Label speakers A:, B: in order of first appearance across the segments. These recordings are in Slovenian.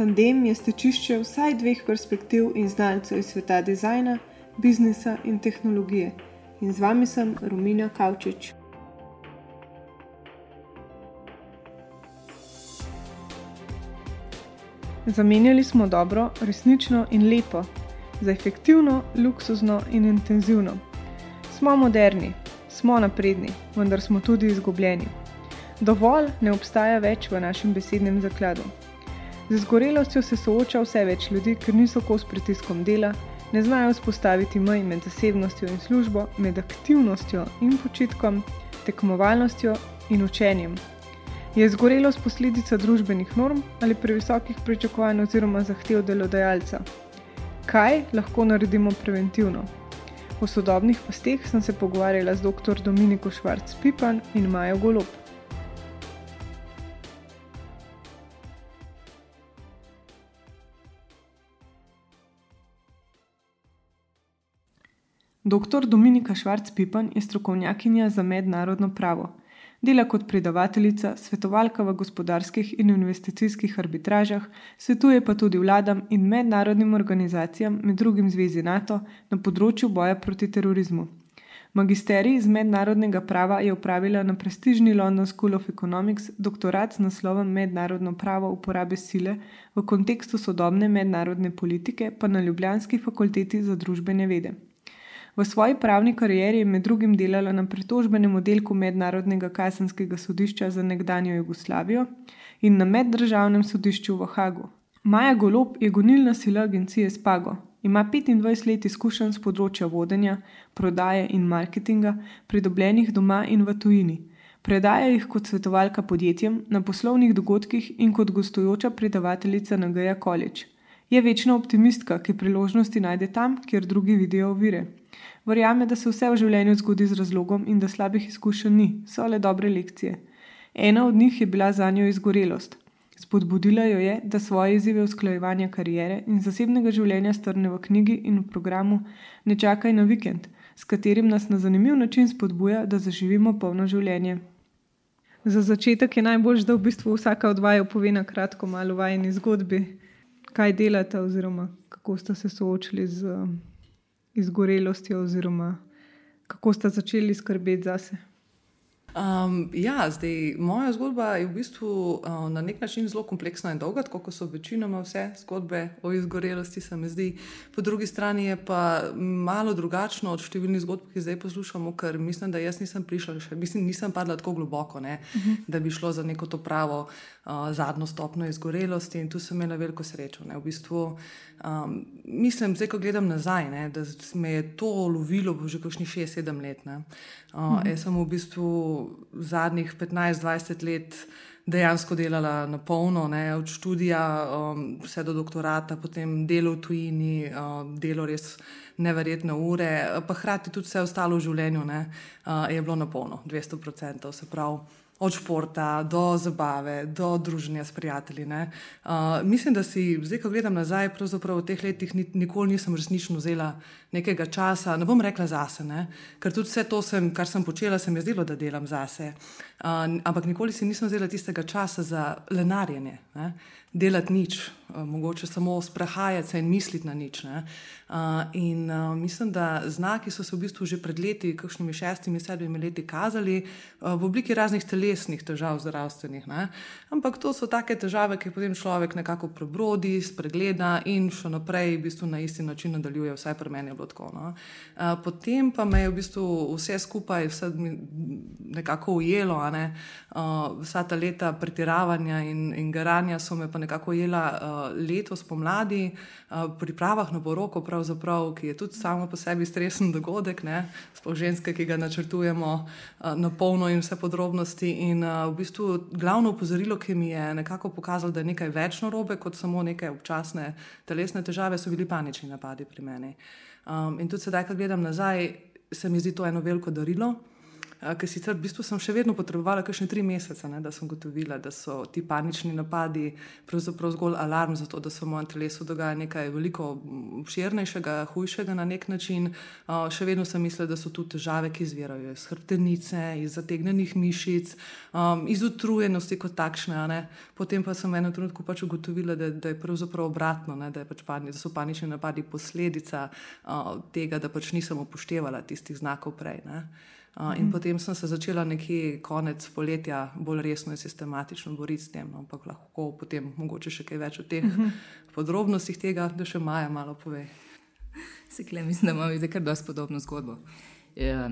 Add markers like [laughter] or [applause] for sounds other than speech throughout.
A: Tandem je stečišče vsaj dveh perspektiv in znalcev iz sveta dizajna, biznisa in tehnologije. In z vami sem Romina Kavčič. Zamenjali smo dobro, resnično in lepo za efektivno, luksuzno in intenzivno. Smo moderni, smo napredni, vendar smo tudi izgubljeni. Dovolj ne obstaja več v našem besednem zakladu. Z izgorelostjo se sooča vse več ljudi, ker niso kos pritiskom dela, ne znajo vzpostaviti mej med zasebnostjo in službo, med aktivnostjo in počitkom, tekmovalnostjo in učenjem. Je izgorelost posledica družbenih norm ali previsokih pričakovanj oziroma zahtev delodajalca? Kaj lahko naredimo preventivno? O sodobnih pasteh sem se pogovarjala z dr. Dominiko Švarc-Pipan in Majo Golob. Dr. Dominika Švarc-Pipan je strokovnjakinja za mednarodno pravo. Dela kot predavateljica, svetovalka v gospodarskih in investicijskih arbitražah, svetuje pa tudi vladam in mednarodnim organizacijam, med drugim Zvezi NATO, na področju boja proti terorizmu. Magisterij iz mednarodnega prava je upravila na prestižni London School of Economics, doktorat z naslovom Mednarodno pravo uporabe sile v kontekstu sodobne mednarodne politike pa na Ljubljanski fakulteti za družbene vede. V svoji pravni karieri je med drugim delala na pritožbenem oddelku Mednarodnega kazenskega sodišča za nekdanjo Jugoslavijo in na meddržavnem sodišču v Hagu. Maja Golob je gonilna sila agencije Spago. Ima 25 let izkušenj z področja vodenja, prodaje in marketinga, pridobljenih doma in v tujini. Predaja jih kot svetovalka podjetjem na poslovnih dogodkih in kot gostujoča predavateljica na Gaja College. Je večna optimistka, ki priložnosti najde tam, kjer drugi vidijo ovire. Verjame, da se vse v življenju zgodi z razlogom in da slabih izkušenj ni, so le dobre lekcije. Ena od njih je bila za njo izgorelost. Spodbudila jo je, da svoje izzive usklajevanja karijere in zasebnega življenja strne v knjigi in v programu Ne čakaj na vikend, s katerim nas na zanimiv način spodbuja, da zaživimo polno življenje. Za začetek je najbolj, da v bistvu vsaka od vaju pove na kratko malo vajeni zgodbi, kaj delate oziroma kako ste se soočili z izgorelostjo, oziroma kako ste začeli skrbeti zase?
B: Um, ja, zdaj, moja zgodba je v bistvu uh, na nek način zelo kompleksna in dolga, kot so večinoma vse zgodbe o izgorelosti, se mi zdi. Po drugi strani je pa malo drugačno od številnih zgodb, ki zdaj poslušamo, ker mislim, da jaz nisem prišla še, mislim, nisem padla tako globoko, ne, uh mhm. -huh. da bi šlo za neko to pravo uh, zadnjo stopno izgorelosti in tu sem imela veliko srečo. Ne, v bistvu, um, mislim, zdaj, ko gledam nazaj, ne, da me je to lovilo že kakšnih 6-7 let. Ne, uh, uh -huh. Jaz sem v bistvu zadnjih 15-20 let dejansko delala na polno, ne, od študija um, vse do doktorata, potem delo v tujini, um, delo res neverjetne ure, pa hkrati tudi vse ostalo v življenju ne, uh, je bilo na polno, 200%. Se pravi od športa do zabave, do druženja s prijatelji. Uh, mislim, da si zdaj, ko gledam nazaj, pravzaprav v teh letih ni, nikoli nisem resnično vzela nekega časa, ne bom rekla zase, ne? ker tudi vse to, sem, kar sem počela, se mi je zdelo, da delam zase. Uh, ampak nikoli si nisem vzela tistega časa za lenarjenje. Ne? Delati nič, eh, mogoče samo sprehajati se in misliti na nič. Ne? Eh, in eh, mislim, da znaki so se v bistvu že pred leti, kakšnimi šestimi, sedmimi leti, kazali v obliki raznih telesnih težav, zdravstvenih. Ne? Ampak to so take težave, ki jih potem človek nekako prebrodi, spregleda in še naprej v bistvu na isti način nadaljuje, vsaj pri meni je bilo tako. No? Potem pa me je v bistvu vse skupaj vse nekako ujelo, ne? vsa ta leta pretiravanja in, in garanja so me pa nekako jela uh, letos pomladi, uh, v pripravah na poroko, ki je tudi samo po sebi stresen [laughs] dogodek, sploh ženske, ki ga načrtujemo uh, na polno in vse podrobnosti. In uh, v bistvu glavno upozorilo, ki mi je nekako pokazalo, da je nekaj več narobe kot samo neke občasne telesne težave, so bili panični napadi pri meni. Um, in tudi sedaj, ko gledam nazaj, se mi zdi to eno veliko darilo. Ker sicer v bistvu sem še vedno potrebovala kakšne tri mesece, ne, da sem gotovila, da so ti panični napadi pravzaprav zgolj alarm za to, da se v mojem telesu dogaja nekaj veliko obširnejšega, hujšega na nek način. Še vedno sem mislila, da so tu težave, ki izvirajo iz hrbtenice, iz zategnenih mišic, iz utrujenosti kot takšne. Potem pa sem v enem trenutku pač ugotovila, da, da je pravzaprav obratno, ne, da, pač pani, da so panični napadi posledica tega, da pač nisem upoštevala tistih znakov prej. Ne. Uh, in mm. potem sem se začela nekje konec poletja bolj resno in sistematično boriti s tem, no, ampak lahko potem mogoče še kaj več o teh mm -hmm. podrobnostih tega, da še Maja malo pove.
C: Se kle, mislim, da imamo zdaj kar dosti podobno zgodbo. Ja,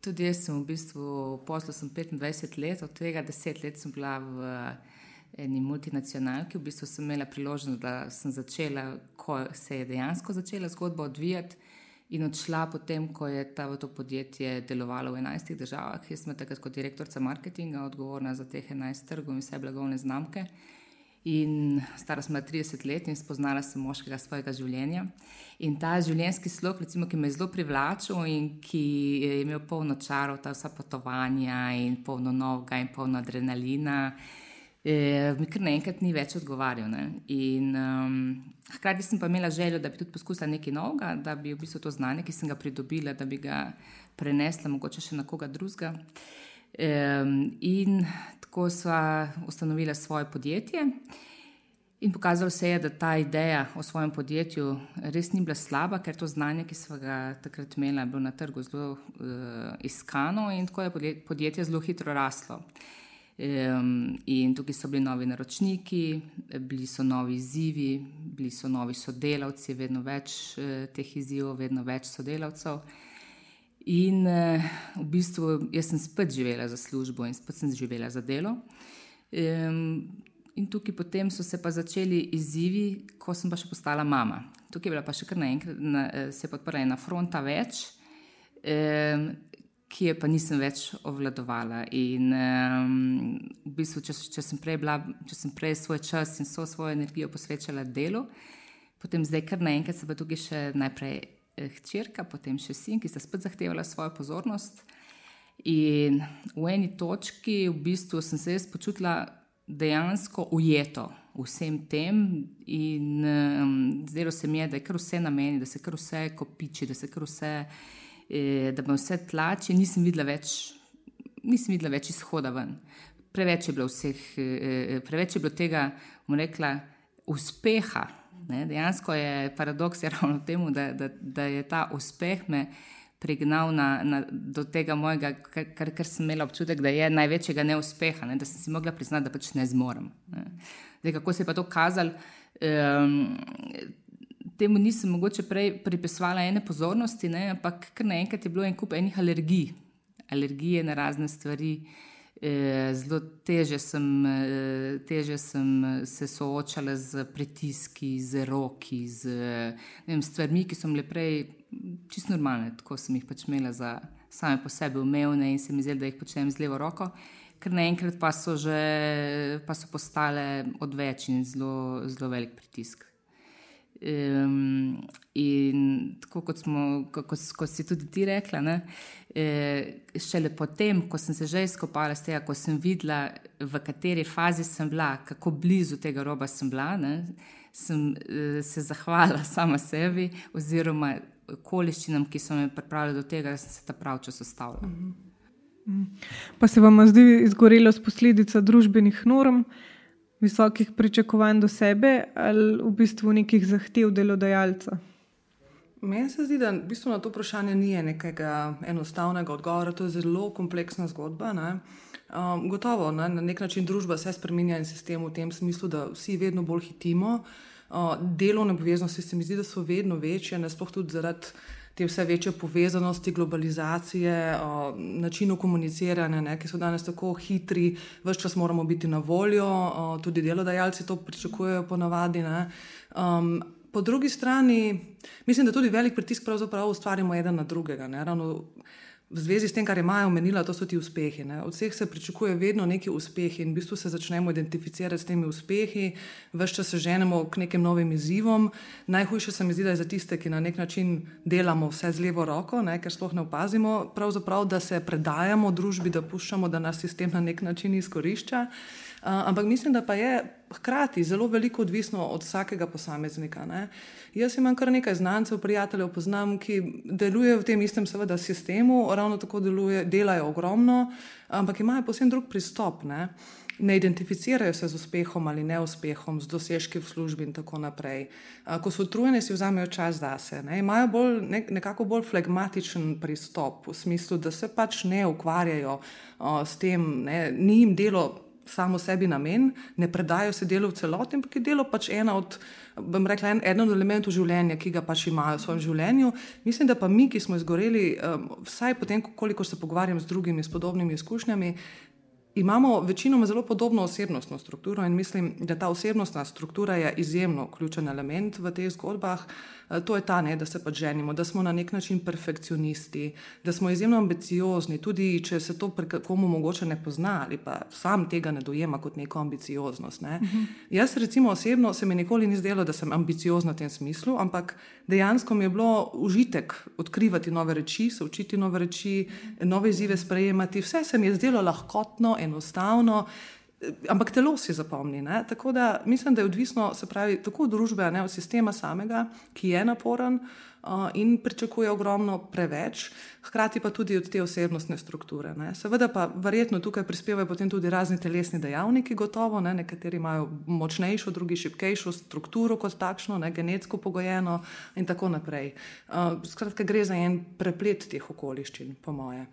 C: tudi jaz sem v bistvu poslu 25 let, od tega 10 let sem bila v eni multinacionalki. V bistvu sem imela priložnost, da sem začela, ko se je dejansko začela zgodba odvijati in odšla potem, ko je ta, to podjetje delovalo v 11 državah. Jaz sem takrat kot direktorica marketinga odgovorna za teh 11 trgov in vse blagovne znamke. In stara sem 30 let in spoznala sem moškega svojega življenja. In ta življenjski slog, recimo, ki me je zelo privlačil in ki je imel polno čarov, ta vsa potovanja in polno novega in polno adrenalina eh, mi kar naenkrat ni več odgovarjal. Ne? In um, hkrati sem pa imela željo, da bi tudi poskusila nekaj novega, da bi v bistvu to znanje, ki sem ga pridobila, da bi ga prenesla mogoče še na koga drugega. Um, in tako sva ustanovila svoje podjetje. In pokazalo se je, da ta ideja o svojem podjetju res ni bila slaba, ker to znanje, ki smo ga takrat imeli, je bilo na trgu zelo uh, iskano in tako je podjetje zelo hitro raslo. Um, in tukaj so bili novi naročniki, bili so novi izzivi, bili so novi sodelavci, vedno več uh, teh izzivov, vedno več sodelavcev. In uh, v bistvu jaz sem spet živela za službo in spet sem živela za delo. Um, in tukaj potem so se začeli izzivi, ko sem pa še postala mama. Tukaj je bila pa še kar naenkrat, na, se je podprla ena fronta več. Ki je pa nisem več obvladovala. In um, v bistvu, če, če, sem bila, če sem prej svoj čas in vso svojo energijo posvečala delu, potem zdaj kar naenkrat se pa tukaj še najprej eh, hčerka, potem še sin, ki sta spet zahtevala svojo pozornost. In v eni točki v bistvu sem se jaz počutila dejansko ujeto vsem tem, in um, zdelo se mi je, da je kar vse na meni, da se kar vse kopiči, da se kar vse. Eh, da me vse tlači, nisem videla več, nisem videla več izhoda ven. Preveč je bilo, vseh, eh, eh, preveč je bilo tega, bomo rekla, uspeha. Ne? Dejansko je paradoks [laughs] je ravno v tem, da, da, da je ta uspeh me pregnal na, na, do tega mojega, kar, kar, kar sem imela občutek, da je največjega neuspeha, ne? da sem si mogla priznati, da pač ne zmorem. Ne? Zdaj, kako se je pa to kazalo? Um, temu nisem mogoče prej pripisovala ene pozornosti, ne, ampak kar naenkrat je bilo en kup enih alergij, alergije na razne stvari. Eh, zelo teže sem, eh, teže sem se soočala z pritiski, z roki, z vem, stvarmi, ki so bile prej čisto normalne, tako sem jih pač imela za same po sebi umevne in se mi zdelo, da jih počnem z levo roko, ker naenkrat pa so že pa so postale odveč in zelo, zelo velik pritisk. Um, in tako kot, smo, kot, kot si tudi ti rekla, ne, eh, šele potem, ko sem se že izkopala z tega, ko sem videla, v kateri fazi sem bila, kako blizu tega roba sem bila, ne, sem eh, se zahvalila sama sebi, oziroma okoliščinam, ki so me pripravili do tega, da sem se ta prav čas ustavila. Mm
A: -hmm. Pa se vam zdi izgorelo s posledica družbenih norm? Visokih pričakovanj do sebe ali v bistvu nekih zahtev delodajalca?
B: Meni se zdi, da v bistvu na to vprašanje ni nekega enostavnega odgovora, to je zelo kompleksna zgodba. Um, gotovo ne? na nek način družba se spremenja in sistem v tem smislu, da vsi vedno bolj hitimo. Uh, delovne obveznosti se mi zdi, da so vedno večje, ne sploh tudi zaradi te vse večje povezanosti, globalizacije, o, načinu komuniciranja, ne, ki so danes tako hitri, vse čas moramo biti na voljo, o, tudi delodajalci to pričakujejo ponavadi. Um, po drugi strani, mislim, da tudi velik pritisk pravzaprav ustvarjamo eden na drugega. Ne, ravno, v zvezi s tem, kar je Maja omenila, to so ti uspehi. Ne. Od vseh se pričakuje vedno neki uspehi in v bistvu se začnemo identificirati s temi uspehi, vse čas se ženemo k nekim novim izzivom. Najhujše se mi zdi, da je za tiste, ki na nek način delamo vse z levo roko, ne, ker sploh ne opazimo, da se predajamo družbi, da puščamo, da nas sistem na nek način izkorišča. Ampak mislim, da pa je hkrati zelo veliko odvisno od vsakega posameznika. Ne. Jaz imam kar nekaj znancev, prijateljev, poznam, ki delujejo v tem istem, seveda, sistemu, ravno tako deluje, delajo ogromno, ampak imajo posebno drug pristop. Ne. Ne identificirajo se z uspehom ali neuspehom, z dosežki v službi in tako naprej. Ko so utrujeni, si vzamejo čas zase. Ne. Imajo bolj, ne, nekako bolj flegmatičen pristop, v smislu, da se pač ne ukvarjajo o, s tem, ne. ni jim delo samo sebi namen, ne predajo se delu v celoti, ampak je delo pač ena od, bom rekla, en, eden od elementov življenja, ki ga pač imajo v svojem življenju. Mislim, da pa mi, ki smo izgoreli, um, vsaj potem, koliko se pogovarjam z drugimi, s podobnimi izkušnjami, imamo večinoma zelo podobno osebnostno strukturo in mislim, da ta osebnostna struktura je izjemno ključen element v teh zgodbah. Eh, to je ta, ne, da se pač ženimo, da smo na nek način perfekcionisti, da smo izjemno ambiciozni, tudi če se to komu mogoče ne pozna ali pa sam tega ne dojema kot neko ambicioznost. Ne. Uh mhm. -huh. Jaz, recimo, osebno se mi nikoli ni zdelo, da sem ambiciozna v tem smislu, ampak dejansko mi je bilo užitek odkrivati nove reči, se učiti nove reči, nove izzive sprejemati. Vse se mi je zdelo lahkotno, enostavno. Ampak telo si zapomni. Ne? Tako da mislim, da je odvisno, se pravi, tako od družbe, ne od sistema samega, ki je naporen uh, in pričakuje ogromno preveč, hkrati pa tudi od te osebnostne strukture. Ne? Seveda pa verjetno tukaj prispevajo potem tudi razni telesni dejavniki, gotovo, ne? nekateri imajo močnejšo, drugi šipkejšo strukturo kot takšno, ne? genetsko pogojeno in tako naprej. Uh, skratka, gre za en preplet teh okoliščin, po moje.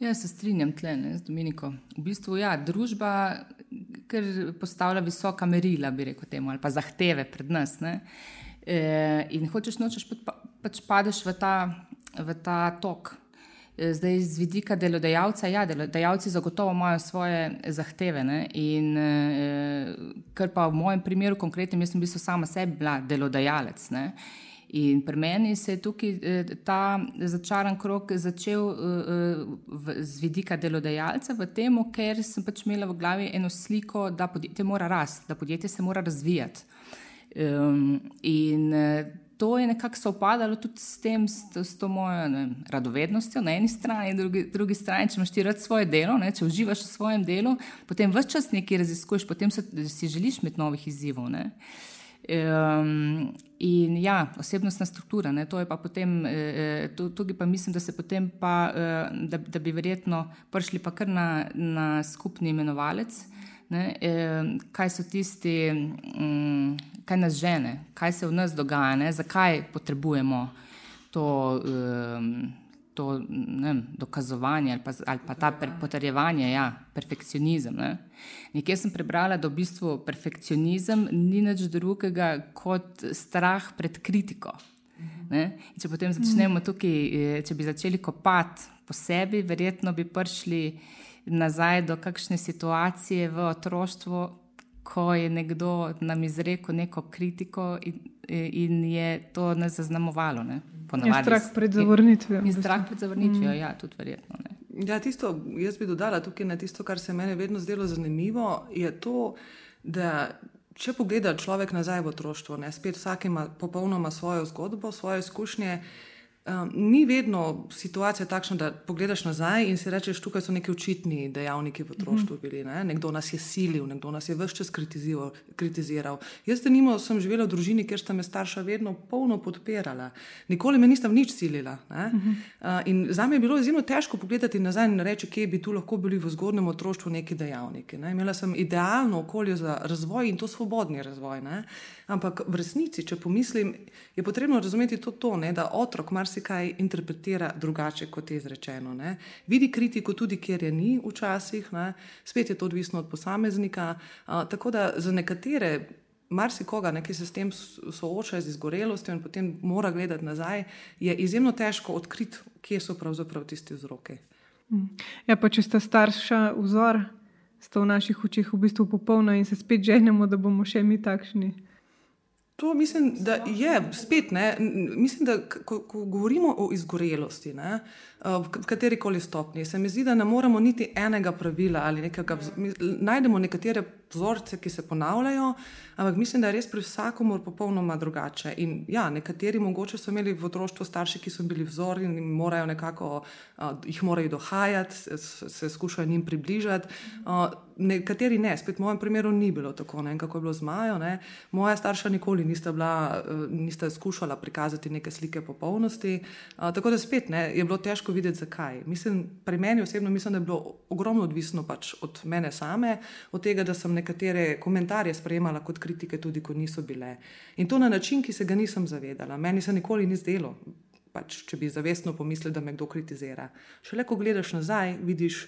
C: Ja, se strinjam tle, ne, z Dominikom. V bistvu, ja, družba, ker postavlja visoka merila, bi rekel temu, ali pa zahteve pred nas. Ne, e, in hočeš nočeš, pa, pač padeš v ta, v ta tok. E, zdaj, z vidika delodajalca, ja, delodajalci zagotovo imajo svoje zahteve. Ne, in e, kar pa v mojem primeru, konkretno, jaz sem bil sama sebi bila delodajalec. Ne, In pri meni se je tukaj eh, ta začaran krok začel eh, eh, z vidika delodajalca, v tem, ker sem pač imela v glavi eno sliko, da podjetje mora rasti, da podjetje se mora razvijati. In to je nekako sovpadalo tudi s tem, s, s to mojo ne, radovednostjo na eni strani, na drugi, drugi strani, če imaš ti rad svoje delo, ne, če uživaš v svojem delu, potem vse čas nekaj raziskuješ, potem se, si želiš imeti novih izzivov. Ne. Um, in ja, osebnostna struktura, ne, to je pa potem, eh, tukaj pa mislim, da se potem pa, eh, da, da bi verjetno prišli pa kar na, na skupni imenovalec, ne, eh, kaj so tisti, um, kaj nas žene, kaj se v nas dogaja, ne, zakaj potrebujemo to. Um, to ne, dokazovanje ali pa, ali pa ta potrjevanje, ja, perfekcionizem. Ne. Nekje sem prebrala, da v bistvu perfekcionizem ni nič drugega kot strah pred kritiko. Če potem začnemo tukaj, eh, če bi začeli kopati po sebi, verjetno bi prišli nazaj do kakšne situacije v otroštvu, ko je nekdo nam izrekel neko kritiko in, in je to nas zaznamovalo. Ne?
A: Je strah pred zavrnitvijo.
C: Je strah pred zavrnitvijo, mm. ja, tudi verjetno. Ne?
B: Ja, tisto, jaz bi dodala tukaj na tisto, kar se meni vedno zdelo zanimivo, je to, da če pogleda človek nazaj v otroštvo, ne, spet vsak ima popolnoma svojo zgodbo, svoje izkušnje. Um, ni vedno situacija takšna, da pogledaš nazaj in si rečeš, tukaj so neki očitni dejavniki v otroštvu mhm. bili. Ne? Nekdo nas je silil, nekdo nas je vse čas kritiziral. kritiziral. Jaz, da nimo, sem živela v družini, kjer sta me starša vedno polno podpirala. Nikoli me nisem nič silila. Uh, in za me je bilo izjemno težko pogledati nazaj in reči, kje bi tu lahko bili v zgodnem otroštvu neki dejavniki. Ne? Imela sem idealno okolje za razvoj in to svobodni razvoj. Ne? Ampak v resnici, če pomislim, je potrebno razumeti to, to ne, da otrok marsikaj interpretira drugače, kot je izrečeno. Ne. Vidi kritiko tudi, kjer je ni včasih, ne. spet je to odvisno od posameznika. A, tako da za nekatere. Marsikoga, ki se s tem sooča z izgorelostjo in potem mora gledati nazaj, je izjemno težko odkriti, kje so pravzaprav tisti vzroki.
A: Ja, pa če sta starša vzor, sta v naših očeh v bistvu popolna in se spet ženemo, da bomo še mi takšni.
B: To mislim, da je spet, ne, mislim, da ko, ko govorimo o izgorelosti, ne, v kateri koli stopni, se mi zdi, da ne moremo niti enega pravila ali nekega. Najdemo nekatere vzorce, ki se ponavljajo, ampak mislim, da je res pri vsakomur popolnoma drugače. In ja, nekateri mogoče so imeli v otroštvu starši, ki so bili vzor in morajo nekako, uh, jih morajo dohajati, se, se skušajo njim približati. Uh, nekateri ne, spet v mojem primeru ni bilo tako, ne vem, kako je bilo z Majo. Ne. Moja starša nikoli nista, bila, nista skušala prikazati neke slike popolnosti. Uh, tako da spet ne, je bilo težko videti, zakaj. Mislim, pri meni osebno mislim, da je bilo ogromno odvisno pač od mene same, od tega, da sem nekatere komentarje sprejemala kot kritike, tudi ko niso bile. In to na način, ki se ga nisem zavedala. Meni se nikoli ni zdelo, pač, če bi zavestno pomislil, da me kdo kritizira. Šele ko gledaš nazaj, vidiš.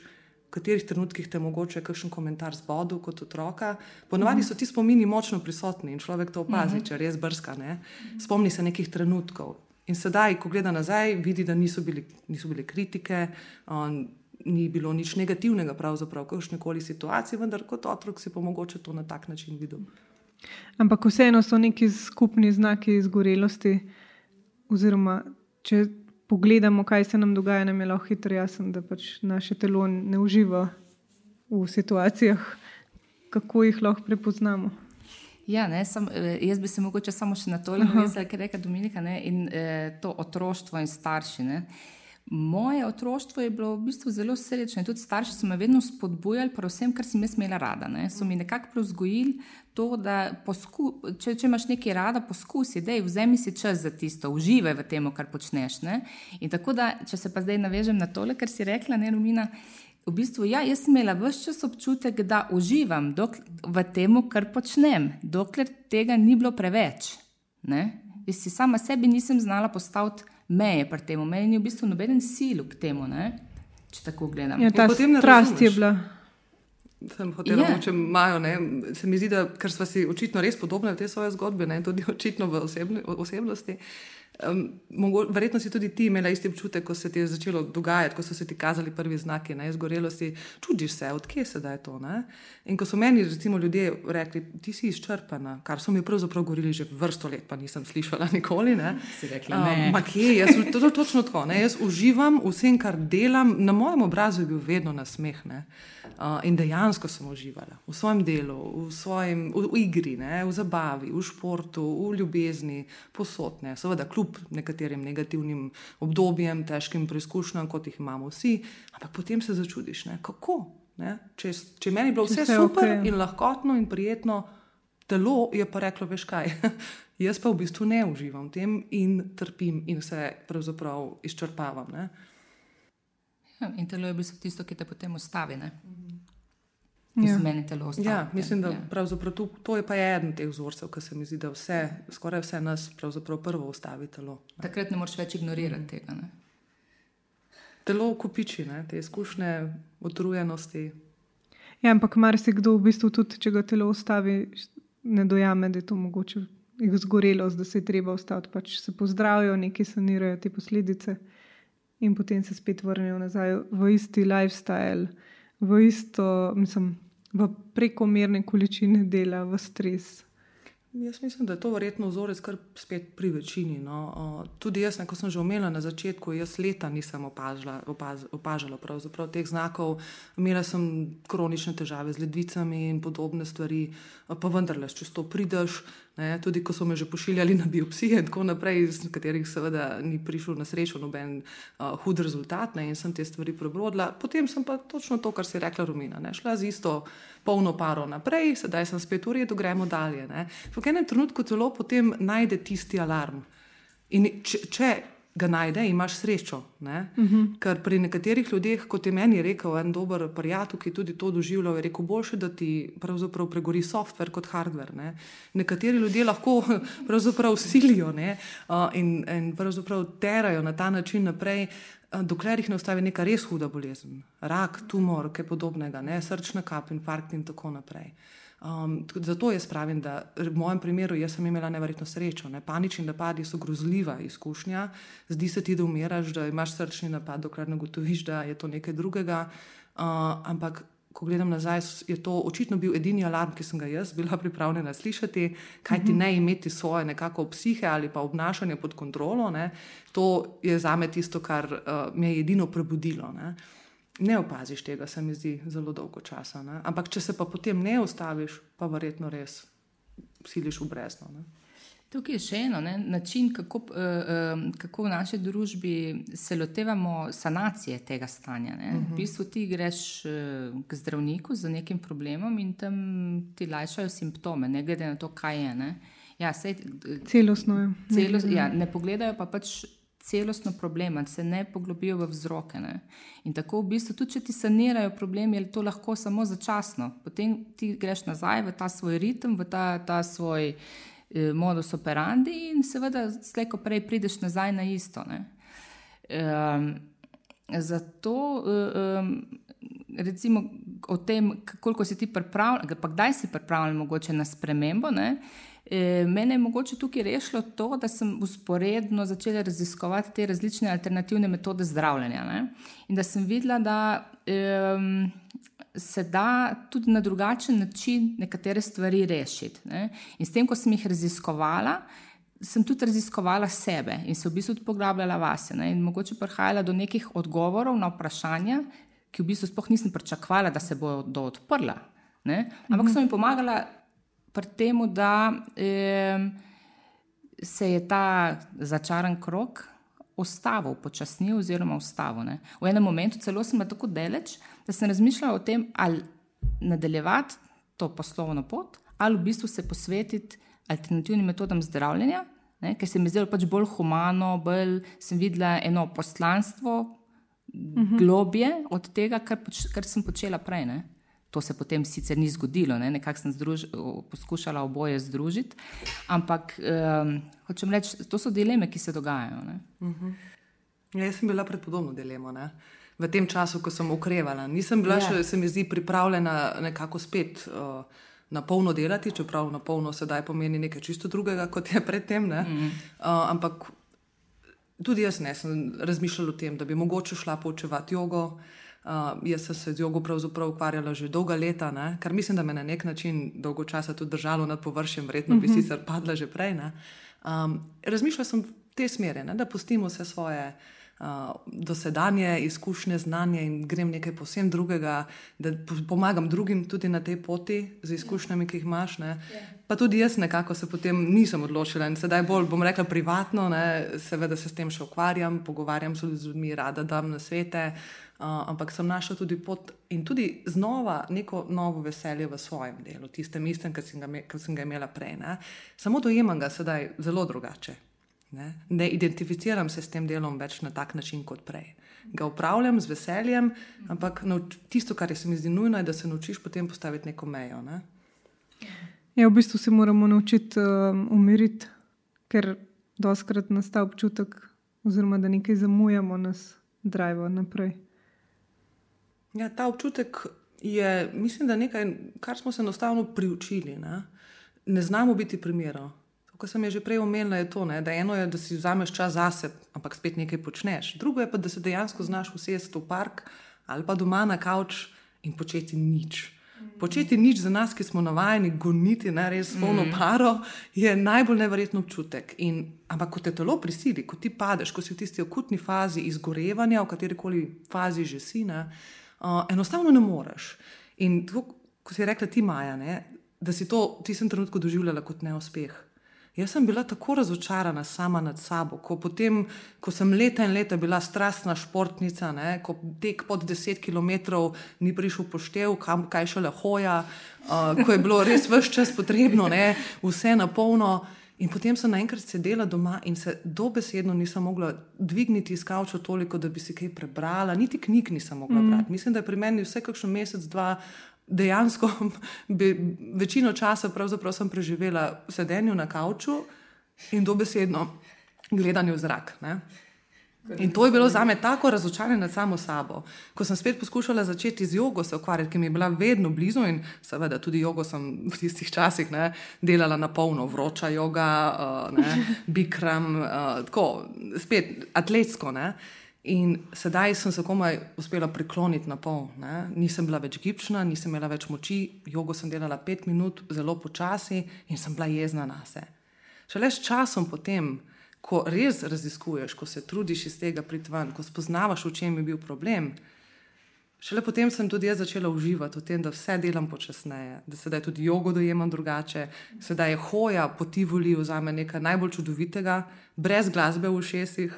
B: V katerih trenutkih te mogoče kakšen komentar zbodel kot otroka. Ponovadi so ti spomini močno prisotni in človek to opazi, če res brska. Ne? Spomni se nekih trenutkov. In sedaj, ko gleda nazaj, vidi, da niso, bili, niso bile kritike, on, ni bilo nič negativnega, pravzaprav v kakšni koli situaciji, vendar kot otrok si pa mogoče to na tak način videl.
A: Ampak vseeno so neki skupni znaki izgorelosti, oziroma če pogledamo, kaj se nam dogaja, nam je lahko hitro jasno, da pač naše telo ne uživa v situacijah, kako jih lahko prepoznamo.
C: Ja, ne, sam, eh, jaz bi se mogoče samo še na to navezala, kar je rekla Dominika, ne, in eh, to otroštvo in starši. Ne. Moje otroštvo je bilo v bistvu zelo srečno in tudi starši so me vedno spodbujali, predvsem, kar sem jaz imela rada. Ne. So mi nekako prevzgojili to, da posku, če, če imaš nekaj rada, poskusi, da vzemi si čas za tisto, uživaj v tem, kar počneš. Ne. In tako da, če se pa zdaj navežem na tole, kar si rekla, ne Rumina. V bistvu, ja, jaz sem imela vse čas občutek, da uživam v tem, kar počnem, dokler tega ni bilo preveč. Ne. Jaz si sama sebi nisem znala postaviti meje pri tem. Meni ni v bistvu noben sil k temu, ne? če tako gledam.
A: Ja, ta strast je bila.
B: Sem hotel reči, če imajo, ne, se mi zdi, da ker smo si očitno res podobni v te svoje zgodbe, ne, tudi očitno v osebni, osebnosti. Um, mogo, verjetno si tudi ti imela isti občutek, ko se ti je začelo dogajati, ko so se ti kazali prvi znaki ne, izgorelosti. Čudiš se, odkje se da je to. Ne? In ko so meni recimo, ljudje rekli, ti si izčrpana, kar so mi pravzaprav govorili že vrsto let, pa nisem slišala [laughs] nikoli. Ne?
C: Si rekla, ne.
B: Um, kje, jaz, to je točno tako. Ne? Jaz uživam vsem, kar delam, na mojem obrazu je bil vedno nasmeh. Ne? Uh, in dejansko sem uživala v svojem delu, v, svojem, v, v igri, ne, v zabavi, v športu, v ljubezni, posodne, seveda, kljub nekaterim negativnim obdobjem, težkim preizkušnjam, kot jih imamo vsi. Ampak potem se začudiš, ne, kako. Ne? Če, če meni je bilo vse, vse super okay. in lahkotno in prijetno, telo je pa reklo, veš kaj. [laughs] Jaz pa v bistvu ne uživam v tem in trpim in se pravzaprav izčrpavam. Ne?
C: Ja, in telo je v bistvu tisto, ki te potem ustavi. Mhm.
B: Ja. Meni telo ostane. Ja, mislim, da ja. to, to je pa eden teh vzorcev, ki se mi zdi, da vse, skoraj vse nas prvo ustavi telo.
C: Ne. Takrat ne moreš več ignorirati mm. tega. Ne?
B: Telo kupiči, ne? te izkušnje, utrujenosti.
A: Ja, ampak marsikdo v bistvu tudi, če ga telo ustavi, ne dojame, da je to mogoče izgorelost, da se je treba ostati. Pač se pozdravijo, neki sanirajo te posledice in potem se spet vrnejo nazaj v isti lifestyle, v isto, mislim v prekomerne količine dela, v stres.
B: Jaz mislim, da je to verjetno vzorec, kar spet pri večini. No. Tudi jaz, kot sem že omenila na začetku, jaz leta nisem opažala, opaz, opažala teh znakov. Imela sem kronične težave z ledvicami in podobne stvari, pa vendarle, če to prideš, Ne, tudi ko so me že pošiljali na biopsije, in tako naprej, iz katerih seveda ni prišel na srečo noben uh, hud rezultat, ne, in sem te stvari prebrodila. Potem sem pa točno to, kar si rekla, Romina, ne, šla z isto polno paro naprej, sedaj sem spet v redu, gremo dalje. V enem trenutku telo potem najde tisti alarm. In če, če ga najde, imaš srečo. Uh mhm. -huh. Ker pri nekaterih ljudeh, kot je meni rekel en dober prijatelj, ki tudi to doživlja, je rekel: boljše, da ti pravzaprav pregori softver kot hardver. Ne? Nekateri ljudje lahko [laughs] pravzaprav silijo ne? in, in pravzaprav terajo na ta način naprej. Dokler jih ne ustavi neka res huda bolezen, rak, tumor, kaj podobnega, ne? srčna kap, infarkt in tako naprej. Um, zato jaz pravim, da v mojem primeru sem imela nevrjetno srečo. Ne? Panični napadi so grozljiva izkušnja, zdi se ti, da umiraš, da imaš srčni napad, dokler ne gotoviš, da je to nekaj drugega. Uh, ampak ko gledam nazaj, je to očitno bil edini alarm, ki sem ga jaz bila pripravljena slišati, kaj ti ne imeti svoje nekako psihe ali pa obnašanje pod kontrolo. Ne, to je za me tisto, kar uh, me je edino prebudilo. Ne. Ne opaziš tega, se mi zdi zelo dolgo časa. Ne. Ampak, če se pa potem ne ustaviš, pa verjetno res siliš v brezno. Ne.
C: Tukaj je še eno ne, način, kako, uh, kako v naši družbi se lotevamo sanacije tega stanja. Uh -huh. V mhm. bistvu ti greš uh, k zdravniku z nekim problemom in tam ti lajšajo simptome, ne glede na to, kaj je. Ja, sej,
A: celostno je.
C: Celos, ja, ne pogledajo pa pač. Celostno problem, se ne poglobijo v vzroke. Ne? In tako v bistvu, tudi če ti sanirajo problem, je to lahko samo začasno. Potem ti greš nazaj v ta svoj ritem, v ta, ta svoj Eh, modus operandi, in seveda, slejko prej prideš nazaj na isto. Um, zato, um, recimo, o tem, koliko si ti pripravljen, pa kdaj si pripravljen, mogoče na spremembo. Ne? E, mene je mogoče tukaj rešilo to, da sem usporedno začela raziskovati te različne alternativne metode zdravljenja. Ne? In da sem videla, da um, se da tudi na drugačen način nekatere stvari rešiti. Ne? In s tem, ko sem jih raziskovala, sem tudi raziskovala sebe in se v bistvu tudi poglabljala vase. Ne? In mogoče prihajala do nekih odgovorov na vprašanja, ki v bistvu sploh nisem pričakovala, da se bodo odprla. Ampak mhm. so mi pomagala pri tem, da eh, se je ta začaran krok ustavil, počasnil oziroma ustavil. Ne. V enem momentu celo sem tako deleč, da sem razmišljal o tem, ali nadaljevati to poslovno pot, ali v bistvu se posvetiti alternativnim metodam zdravljenja, ne, ker se mi zdelo pač bolj humano, bolj sem videla eno poslanstvo, mhm. globje od tega, kar, poč, kar sem počela prej. Ne. To se potem sicer ni zgodilo, ne? nekako sem združ, poskušala oboje združiti, ampak um, hočem reči, to so dileme, ki se dogajajo. Uh
B: -huh. ja, jaz sem bila pred podobno dilemo. Ne? V tem času, ko sem ukrevala, nisem bila ja. še, se mi zdi, pripravljena nekako spet uh, na polno delati, čeprav na polno sedaj pomeni nekaj čisto drugega, kot je predtem. Uh -huh. uh, ampak tudi jaz ne sem razmišljala o tem, da bi mogoče šla poučevati jogo. Uh, jaz sem se z jogo pravzaprav ukvarjala že dolga leta, ne? kar mislim, da me na nek način dolgo časa tudi držalo nad površjem, verjetno bi mhm. -huh. sicer padla že prej. Um, razmišljala sem te smeri, ne? da pustimo vse svoje dosedanje izkušnje, znanje in grem nekaj posebno drugega, da pomagam drugim tudi na tej poti z izkušnjami, ki jih imaš. Ne? Pa tudi jaz nekako se potem nisem odločila in sedaj bolj bom rekla privatno, ne? seveda se s tem še ukvarjam, pogovarjam se z ljudmi, rada dam na svete. Uh, ampak sem našla tudi pot in tudi znova neko novo veselje v svojem delu, tistem istem, ki sem, sem ga imela prej. Ne? Samo dojemam ga sedaj zelo drugače. Ne? ne identificiram se s tem delom več na tak način kot prej. Ga upravljam z veseljem, ampak tisto, kar se mi zdi nujno, je, da se naučiš potem postaviti neko mejo. Ne?
A: Ja, v bistvu se moramo naučiti um, umiriti, ker doskrat nastaja občutek, oziroma da nekaj zamujamo, nas drive naprej.
B: Ja, ta občutek je, mislim, da nekaj, kar smo se enostavno priučili. Ne, ne znamo biti primerov. Kot sem že prej omenila, je to, ne, da eno je, da si vzameš čas zase, ampak spet nekaj počneš. Drugo je pa, da se dejansko znaš usesti v park ali pa doma na kavč in početi nič. Početi nič za nas, ki smo navajeni goniti, ne res polno mm. paro, je najbolj nevreten občutek. In, ampak, ko te telo prisili, ko ti padeš, ko si v tisti akutni fazi izgorevanja, v kateri koli fazi že si, ne, uh, enostavno ne moreš. In to, ko si rekla ti, Maja, ne, da si to v tistem trenutku doživljala kot neuspeh. Jaz sem bila tako razočarana sama nad sabo, ko, potem, ko sem leta in leta bila strastna športnica, ne, ko tek pod 10 km ni prišel poštev, kam kaj šele hoja, uh, ko je bilo res vse čas potrebno, ne, vse na polno. In potem sem naenkrat sedela doma in se dobesedno nisem mogla dvigniti iz kavča toliko, da bi si kaj prebrala, niti knjig nisem mogla mm. brati. Mislim, da je pri meni vse kakšen mesec, dva, dejansko [laughs] bi, večino časa sem preživela v sedenju na kavču in dobesedno gledanju v zrak. Ne? In to je bilo za me tako razočaranje nad samo sabo. Ko sem spet poskušala začeti z jogo se ukvarjati, ki mi je bila vedno blizu in seveda tudi jogo sem v tistih časih ne, delala na polno, vroča joga, uh, bikram, uh, tako spet atletsko. Ne. In sedaj sem se komaj uspela prikloniti na pol. Ne? Nisem bila več gibčna, nisem imela več moči, jogo sem delala pet minut, zelo počasi in sem bila jezna na sebe. Šele s časom potem, ko res raziskuješ, ko se trudiš iz tega priti ven, ko spoznavaš, v čem je bil problem. Šele potem sem tudi jaz začela uživati v tem, da vse delam počasneje, da sedaj tudi jogo dojemam drugače, sedaj je hoja po Tivoli za me nekaj najbolj čudovitega, brez glasbe v šestih,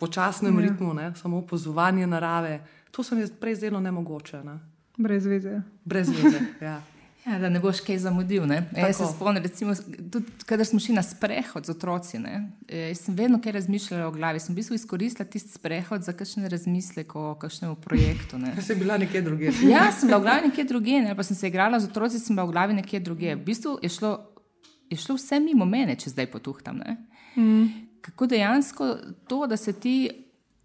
B: počasnem ja. ritmu, ne? samo opozovanje narave. To se mi je prej zdelo nemogoče. Ne?
A: Brez veze.
B: Brez veze, [laughs] ja.
C: Ja, da ne boš kaj zamudil. Ne? Jaz se spomnim, recimo, tudi kadar smo šli na sprehod z otroci. Ne? Jaz sem vedno kaj razmišljala o glavi. Sem v bistvu izkoristila tisti sprehod za kakšne razmisleke o kakšnem projektu.
B: Ne? [laughs] Si bila nekje druge.
C: Ja, sem bila v glavi nekje druge, ne? pa sem se igrala z otroci, sem bila v glavi nekje druge. V bistvu je šlo, je šlo vse mimo mene, če zdaj potuhtam. Mm. Kako dejansko to, da se ti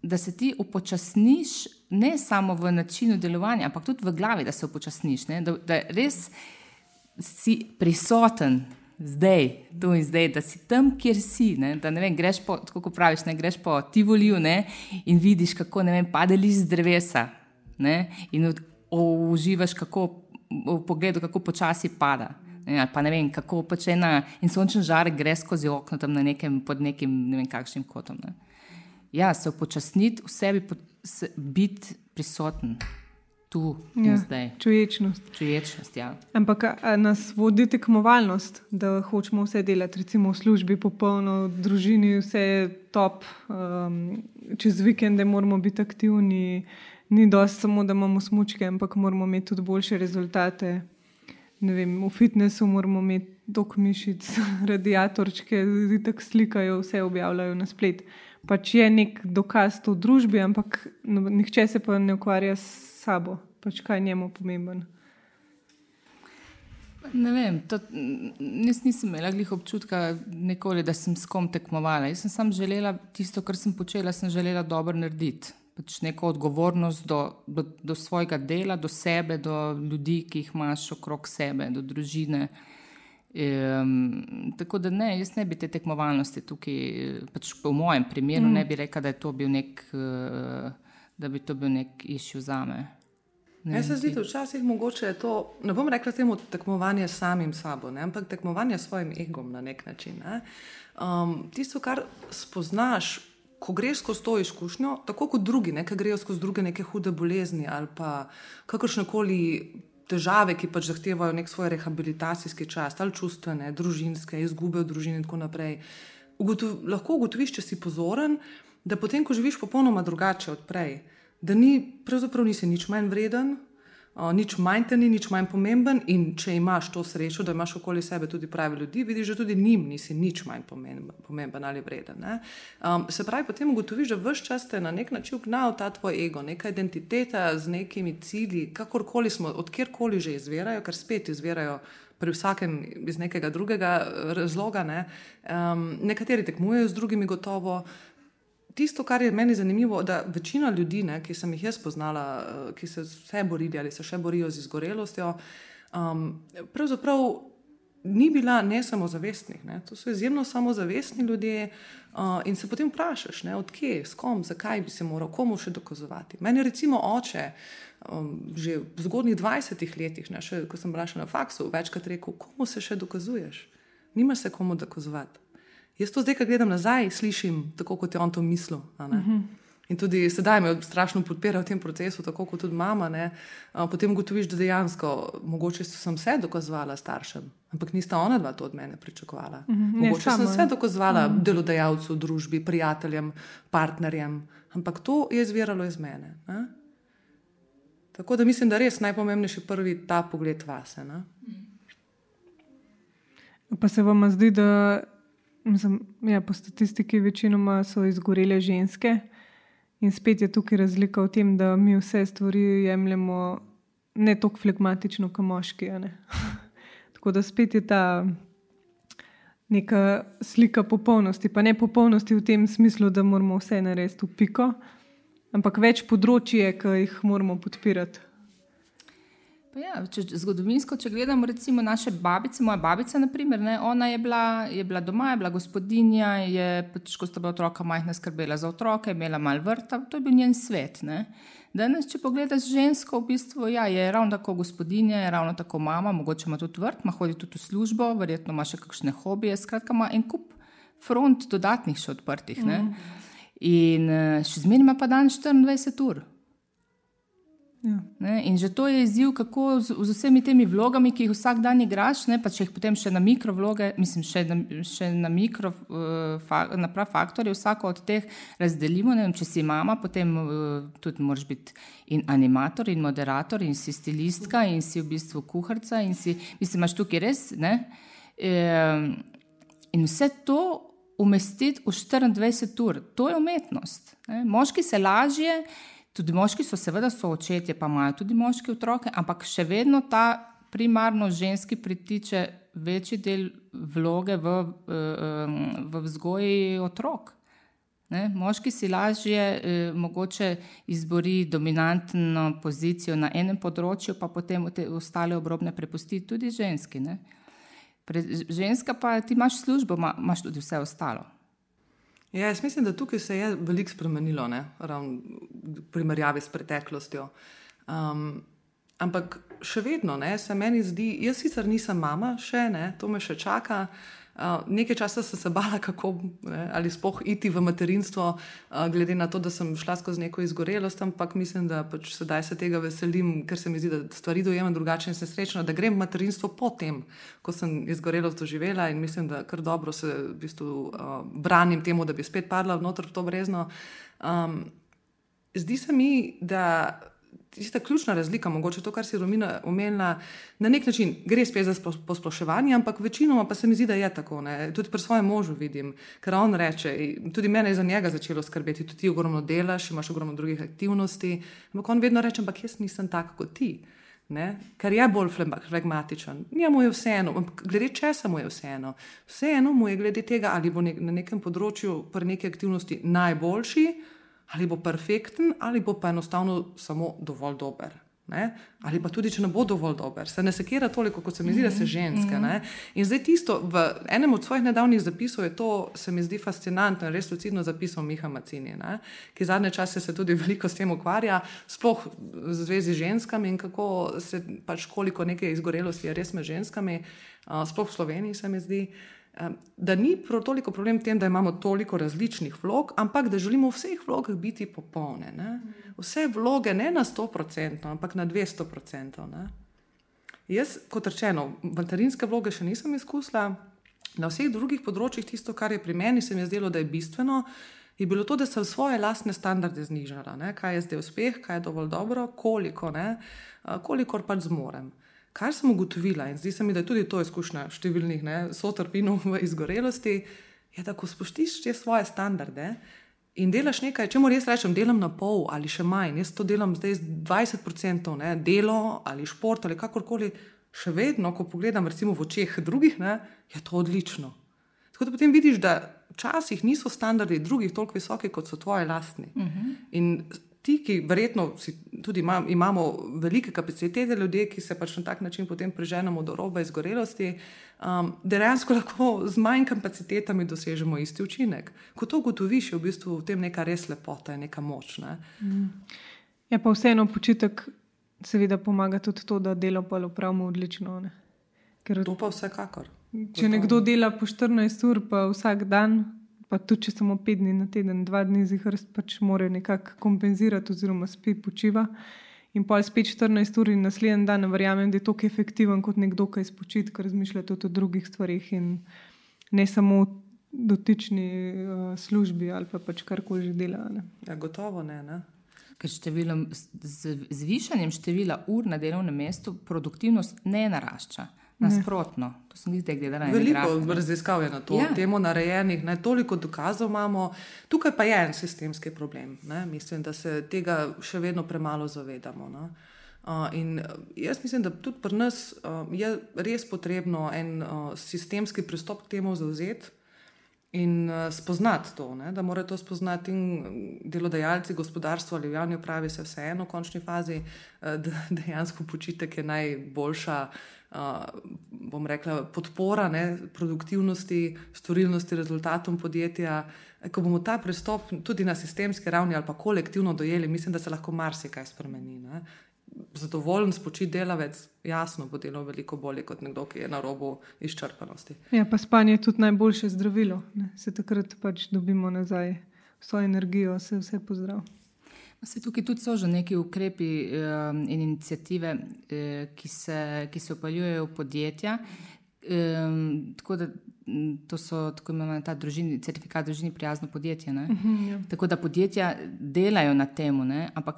C: da se ti upočasniš, ne samo v načinu delovanja, ampak tudi v glavi, da se upočasniš, da, da res si prisoten. Zdaj, tu in zdaj, da si tam, kjer si. Ne? Da ne vem, greš po, kako praviš, ne greš po Tivoliju in vidiš, kako ne vem, pade list z drevesa. Ne? In uživaš kako, v pogledu, kako počasi pada. Ne? Pa ne vem, kako pač ena in sončen žarek gre skozi okno tam nekem, pod nekim ne vem kakšnim kotom. Ne? ja, se upočasniti, v sebi biti prisoten. Tu, ja, zdaj.
A: Čuječnost.
C: Čuječnost ja.
A: Ampak nas vodi tekmovalnost, da hočemo vse delati, recimo v službi, popolno, v družini, vse je top, um, čez vikende moramo biti aktivni, ni dosti samo, da imamo smočke, ampak moramo imeti tudi boljše rezultate. Vem, v fitnesu moramo imeti dok mišic, [laughs] radiatorčke, zdi tako slikajo, vse objavljajo na spletu pač je nek dokaz v družbi, ampak no, nihče se pa ne ukvarja s sabo, pač kaj njemu pomemben.
C: Ne vem, to, nisem imela glih občutka, nikoli, da sem s kom tekmovala. Jaz sem samo želela tisto, kar sem počela, sem želela dobro narediti. Pač neko odgovornost do, do, do svojega dela, do sebe, do ljudi, ki jih imaš okrog sebe, do družine. Um, tako da ne, jaz ne bi te tekmovalnosti tukaj, pač v mojem primeru, mm. ne bi rekel, da, uh, da bi to bil nek išil za me.
B: Meni se zdi, da včasih mogoče je to, ne bom rekla temu tekmovanje s samim sabo, ne, ampak tekmovanje s svojim egom na nek način. Ne. Um, tisto, kar spoznaš, ko greš skozi to izkušnjo, tako kot drugi, ne, ki grejo skozi druge neke hude bolezni ali pa kakršne koli težave, ki pač zahtevajo nek svoj rehabilitacijski čas, ali čustvene, družinske, izgube v družini in tako naprej. Ugotov, lahko ugotoviš, če si pozoren, da potem, ko živiš popolnoma drugače od prej, da ni, pravzaprav nisi nič manj vreden, nič manj te ni, nič manj pomemben. In če imaš to srečo, da imaš okoli sebe tudi pravi ljudi, vidiš, da tudi njim nisi nič manj pomemben, pomemben ali vreden. Um, se pravi, potem ugotoviš, da vse čas te na nek način gnal ta tvoj ego, neka identiteta z nekimi cilji, kakorkoli smo, odkjerkoli že izvirajo, ker spet izvirajo. Pri vsakem iz nekega drugega razloga, ne. um, nekateri tekmujejo z drugimi, gotovo, tisto, kar je meni zanimivo, da večina ljudi, ne, ki sem jih jaz poznala, eh, ki se vse borili ali se še borijo z izgorelostjo, um, pravzaprav ni bila ne samozavestnih. Ne. To so izjemno samozavestni ljudje uh, in se potem vprašaš, odkje, s kom, zakaj bi se moral, komu še dokazovati. Meni je recimo oče. Um, že v zgodnjih 20 letih, ne, še, ko sem bila še na faksu, večkrat rekel, komu se še dokazuješ? Nima se komu dokazovati. Jaz to zdaj, ko gledam nazaj, slišim tako, kot je on to mislil. Uh mhm. -huh. In tudi sedaj me strašno podpira v tem procesu, tako kot tudi mama. Ne? Potem ugotoviš, da dejansko mogoče sem vse dokazovala staršem, ampak nista ona dva to od mene pričakovala. Uh mhm. -huh. Mogoče sem vse dokazovala uh mhm. -huh. delodajalcu, družbi, prijateljem, partnerjem, ampak to je izviralo iz mene. Ne? Tako da mislim, da je res najpomembnejši prvi ta pogled vase. Ne?
A: Pa se vam zdi, da Mislim, ja, po statistiki večinoma so izgorele ženske. In spet je tukaj razlika v tem, da mi vse stvari jemljemo ne tako flegmatično, kot moški. [laughs] tako da spet je ta neka slika popolnosti. Pa ne popolnosti v tem smislu, da moramo vse narediti v piko, ampak več področje, ki jih moramo podpirati.
C: Ja, če, zgodovinsko, če gledamo, recimo naše babice, moja babica, naprimer, ne, ona je bila, je bila doma, je bila gospodinja, je pač, ko sta bila otroka majhna, skrbela za otroke, imela mal vrta, to je bil njen svet. Ne. Danes, če pogledaš žensko, v bistvu ja, je ravno tako gospodinja, je ravno tako mama, mogoče ima tudi vrt, ima hodi tudi v službo, verjetno ima še kakšne hobije, skratka ima en kup front dodatnih še odprtih. Mm. In eh, še zmeraj ima pa dan 24 ur. Ja. In že to je izziv, kako z, z vsemi temi vlogami, ki jih vsak dan igraš, ne, pa če jih potem še na mikrovloge, mislim, še na, še na mikro, uh, fa, na prav faktorje, vsako od teh razdelimo. Vem, če si mama, potem uh, tudi moraš biti in animator, in moderator, in si stilistka, in si v bistvu kuharica, in si, mislim, imaš tukaj res. Ne, e, in vse to. Umestiti v 24 ur, to je umetnost. Ne. Moški se lažje, Tudi moški so, seveda, so očetje, pa imajo tudi moški otroke, ampak še vedno ta primarno ženski pritiče večji del vloge v, v vzgoji otrok. Ne? Moški si lažje eh, mogoče izbori dominantno pozicijo na enem področju, pa potem te ostale obrobne prepusti tudi ženski. Pre, ženska pa ti imaš službo, ma, imaš tudi vse ostalo.
B: Ja, jaz mislim, da tukaj se je veliko spremenilo, v primerjavi s preteklostjo. Um, ampak še vedno ne, se meni zdi, jaz sicer nisem mama, še ne, to me še čaka. Uh, nekaj časa sem se bala, kako ne, ali spoh iti v materinstvo, uh, glede na to, da sem šla skozi neko izgorelost, ampak mislim, da pač sedaj se tega veselim, ker se mi zdi, da stvari dojemam drugače in sem srečna, da grem v materinstvo potem, ko sem izgorelost doživela in mislim, da kar dobro se v bistvu uh, branim temu, da bi spet padla v to brezno. Um, zdi se mi, da tista ključna razlika, mogoče to, kar si Romina omenila, na nek način gre spet za posploševanje, ampak večinoma pa se mi zdi, da je tako. Ne? Tudi pri svojem možu vidim, ker on reče, tudi mene je za njega začelo skrbeti, tudi ti ogromno delaš, imaš ogromno drugih aktivnosti. Ampak on vedno reče, ampak jaz nisem tak kot ti. Ne? Ker je bolj flegmatičen. Njemu je vseeno, glede česa mu je vseeno. Vseeno mu je glede tega, ali bo nek, na nekem področju pri neki aktivnosti najboljši, ali bo perfekten, ali bo pa enostavno samo dovolj dober. Ne? Ali pa tudi, če ne bo dovolj dober, se ne sekira toliko, kot se mi zdi, da se mhm, ženske. Ne? Mhm. In zdaj tisto, v enem od svojih nedavnih zapisov je to, se mi zdi fascinantno, res lucidno zapisal Miha Macini, ne? ki zadnje čase se tudi [laughs] veliko s tem ukvarja, sploh v zvezi z ženskami in kako se pač koliko neke izgorelosti je res med ženskami, sploh v Sloveniji se mi zdi. Uh, da ni toliko problem v tem, da imamo toliko različnih vlog, ampak da želimo v vseh vlogah biti popolne. Ne? Vse vloge ne na 100%, ampak na 200%. Ne? Jaz, kot rečeno, materinske vloge še nisem izkusila, na vseh drugih področjih tisto, kar je pri meni, se mi je zdelo, da je bistveno. Je bilo to, da sem svoje lastne standarde znižala, ne? kaj je zdaj uspeh, kaj je dovolj dobro, koliko, kolikor pač zmorem. Kar sem ugotovila, in zdi se mi, da je tudi to izkušnja številnih sotrpinov v izgorelosti, je, da ko spoštiš te svoje standarde in delaš nekaj, če moram res reči, delam na pol ali še manj, jaz to delam zdaj z 20% ne, delo ali šport ali kakorkoli, še vedno, ko pogledam recimo v očeh drugih, ne, je to odlično. Tako da potem vidiš, da včasih niso standardi drugih toliko visoki, kot so tvoji lastni. Uh mhm. -huh ti, ki verjetno tudi ima, imamo velike kapacitete, ljudje, ki se pač na tak način potem preženemo do roba izgorelosti, um, dejansko lahko z manj kapacitetami dosežemo isti učinek. Ko to ugotoviš, je v bistvu v tem neka res lepota neka moč. Ne? Mm.
A: Ja, pa vseeno počitek, seveda, pomaga tudi to, da delo pa upravimo odlično.
B: Ker, to pa vsekakor.
A: Če nekdo dela po 14 ur, pa vsak dan, pa tudi če samo pet dni na teden, dva dni zihar, pač mora nekako kompenzirati, oziroma spi počiva. In pa spet 14 ur in naslednji dan, verjamem, da je tako efektiven kot nekdo, ki spočit, ker razmišlja tudi o drugih stvarih in ne samo o dotični uh, službi ali pa pač karkoli že dela. Ne.
B: Ja, gotovo ne. ne?
C: Ker številom, z zvišanjem števila ur na delovnem mestu produktivnost ne narašča. Nasprotno, to sem zdaj gledala.
B: Veliko raziskav je na to ja. temo narejenih, ne, toliko dokazov imamo. Tukaj pa je en sistemski problem. Ne. Mislim, da se tega še vedno premalo zavedamo. No. Uh, in jaz mislim, da tudi pri nas uh, je res potrebno en uh, sistemski pristop k temu zauzeti. in uh, spoznati to, ne? da morajo to spoznati in delodajalci, gospodarstvo ali javni upravi, se vseeno v končni fazi, uh, dejansko počitek je najboljša. Bom rekla, podpora ne, produktivnosti, storilnosti, rezultatom podjetja. Ko bomo ta pristop tudi na sistemski ravni ali pa kolektivno dojeli, mislim, da se lahko marsikaj spremeni. Ne zadovoljen, spočit delavec, jasno bo delal veliko bolje kot nekdo, ki je na robu izčrpanosti.
A: Ja, pa spanje je tudi najboljše zdravilo. Ne? Se takrat pač dobimo nazaj vso energijo, vse, vse pozdrav.
C: Se tukaj tudi so že neki ukrepi um, in inicijative, eh, ki, se, ki se upaljujejo v podjetja. Um, tako da to so tako imenovani ta družini, certifikat družini prijazno podjetje. Uh mhm, -huh, ja. Tako da podjetja delajo na tem, ampak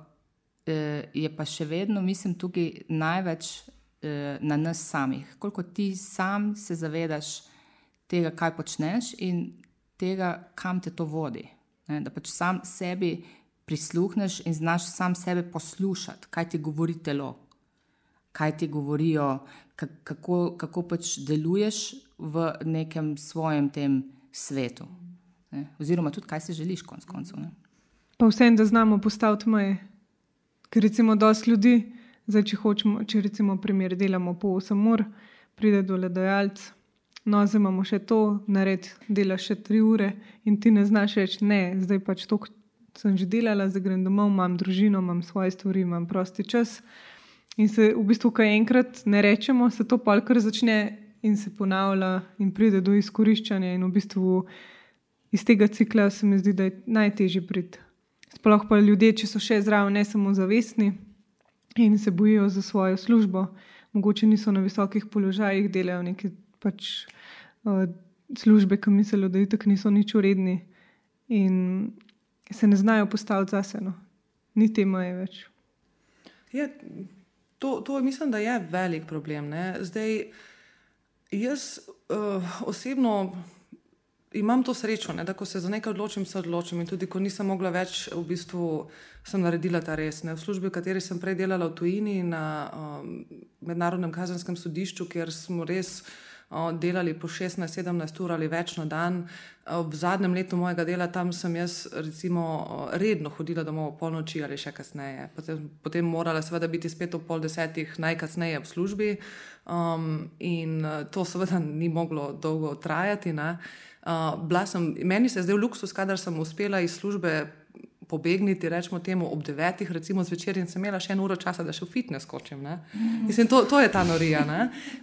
C: Eh, je pa še vedno, mislim, tukaj največ eh, na nas samih. Koliko ti sam se zavedaš tega, kaj počneš in tega, kam te to vodi. Ne? Da pač sam sebi prisluhneš in znaš sam sebe poslušati, kaj ti govori telo, kaj ti govorijo, kako, kako pač deluješ v nekem svojem tem svetu. Ne? Oziroma tudi, kaj si želiš, konc koncev.
A: Pa vsem, da znamo postaviti meje. Ker recimo, dosti ljudi, zdaj, če hočemo, če recimo, primer delamo po 8 ur, pride do ledojalca, no, zdaj imamo še to, nared, dela še 3 ure in ti ne znaš reči, ne, zdaj pač to sem že delala, zdaj grem domov, imam družino, imam svoje stvari, imam prosti čas. In se v bistvu, kaj enkrat ne rečemo, se to polkar začne in se ponavlja, in pride do izkoriščanja. In v bistvu iz tega cikla se mi zdi, da je najtežje priti. Sploh pa ljudje, če so še zraven, ne samo zavestni in se bojijo za svojo službo, mogoče niso na visokih položajih, delajo neke pač, uh, službe, ki mislijo, da itak niso nič uredni in se ne znajo postaviti zase. No. Ni tema je več.
B: Je, to, to mislim, da je velik problem. Ne? Zdaj, jaz uh, osebno imam to srečo, ne, da ko se za nekaj odločim, se odločim. In tudi ko nisem mogla več, v bistvu sem naredila ta res. Ne. V službi, v kateri sem prej delala v tujini na um, mednarodnem kazenskem sodišču, kjer smo res delali po 16-17 ur ali več na dan. V zadnjem letu mojega dela tam sem jaz recimo, redno hodila domov ob polnoči ali še kasneje. Potem, potem morala seveda biti spet ob pol desetih, najkasneje v službi. Um, in to seveda ni moglo dolgo trajati. Ne. Uh, sem, meni se je zdel luksus, kadar sem uspela iz službe pobegniti, rečemo temu, ob devetih, recimo zvečer, in sem imela še eno uro časa, da še v fitness skočim. Mislim, to, to je ta norija.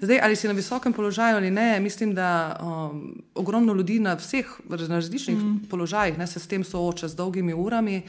B: Zdaj, ali si na visokem položaju ali ne, mislim, da um, ogromno ljudi na vseh na različnih mm. položajih ne, se s tem sooča z dolgimi urami.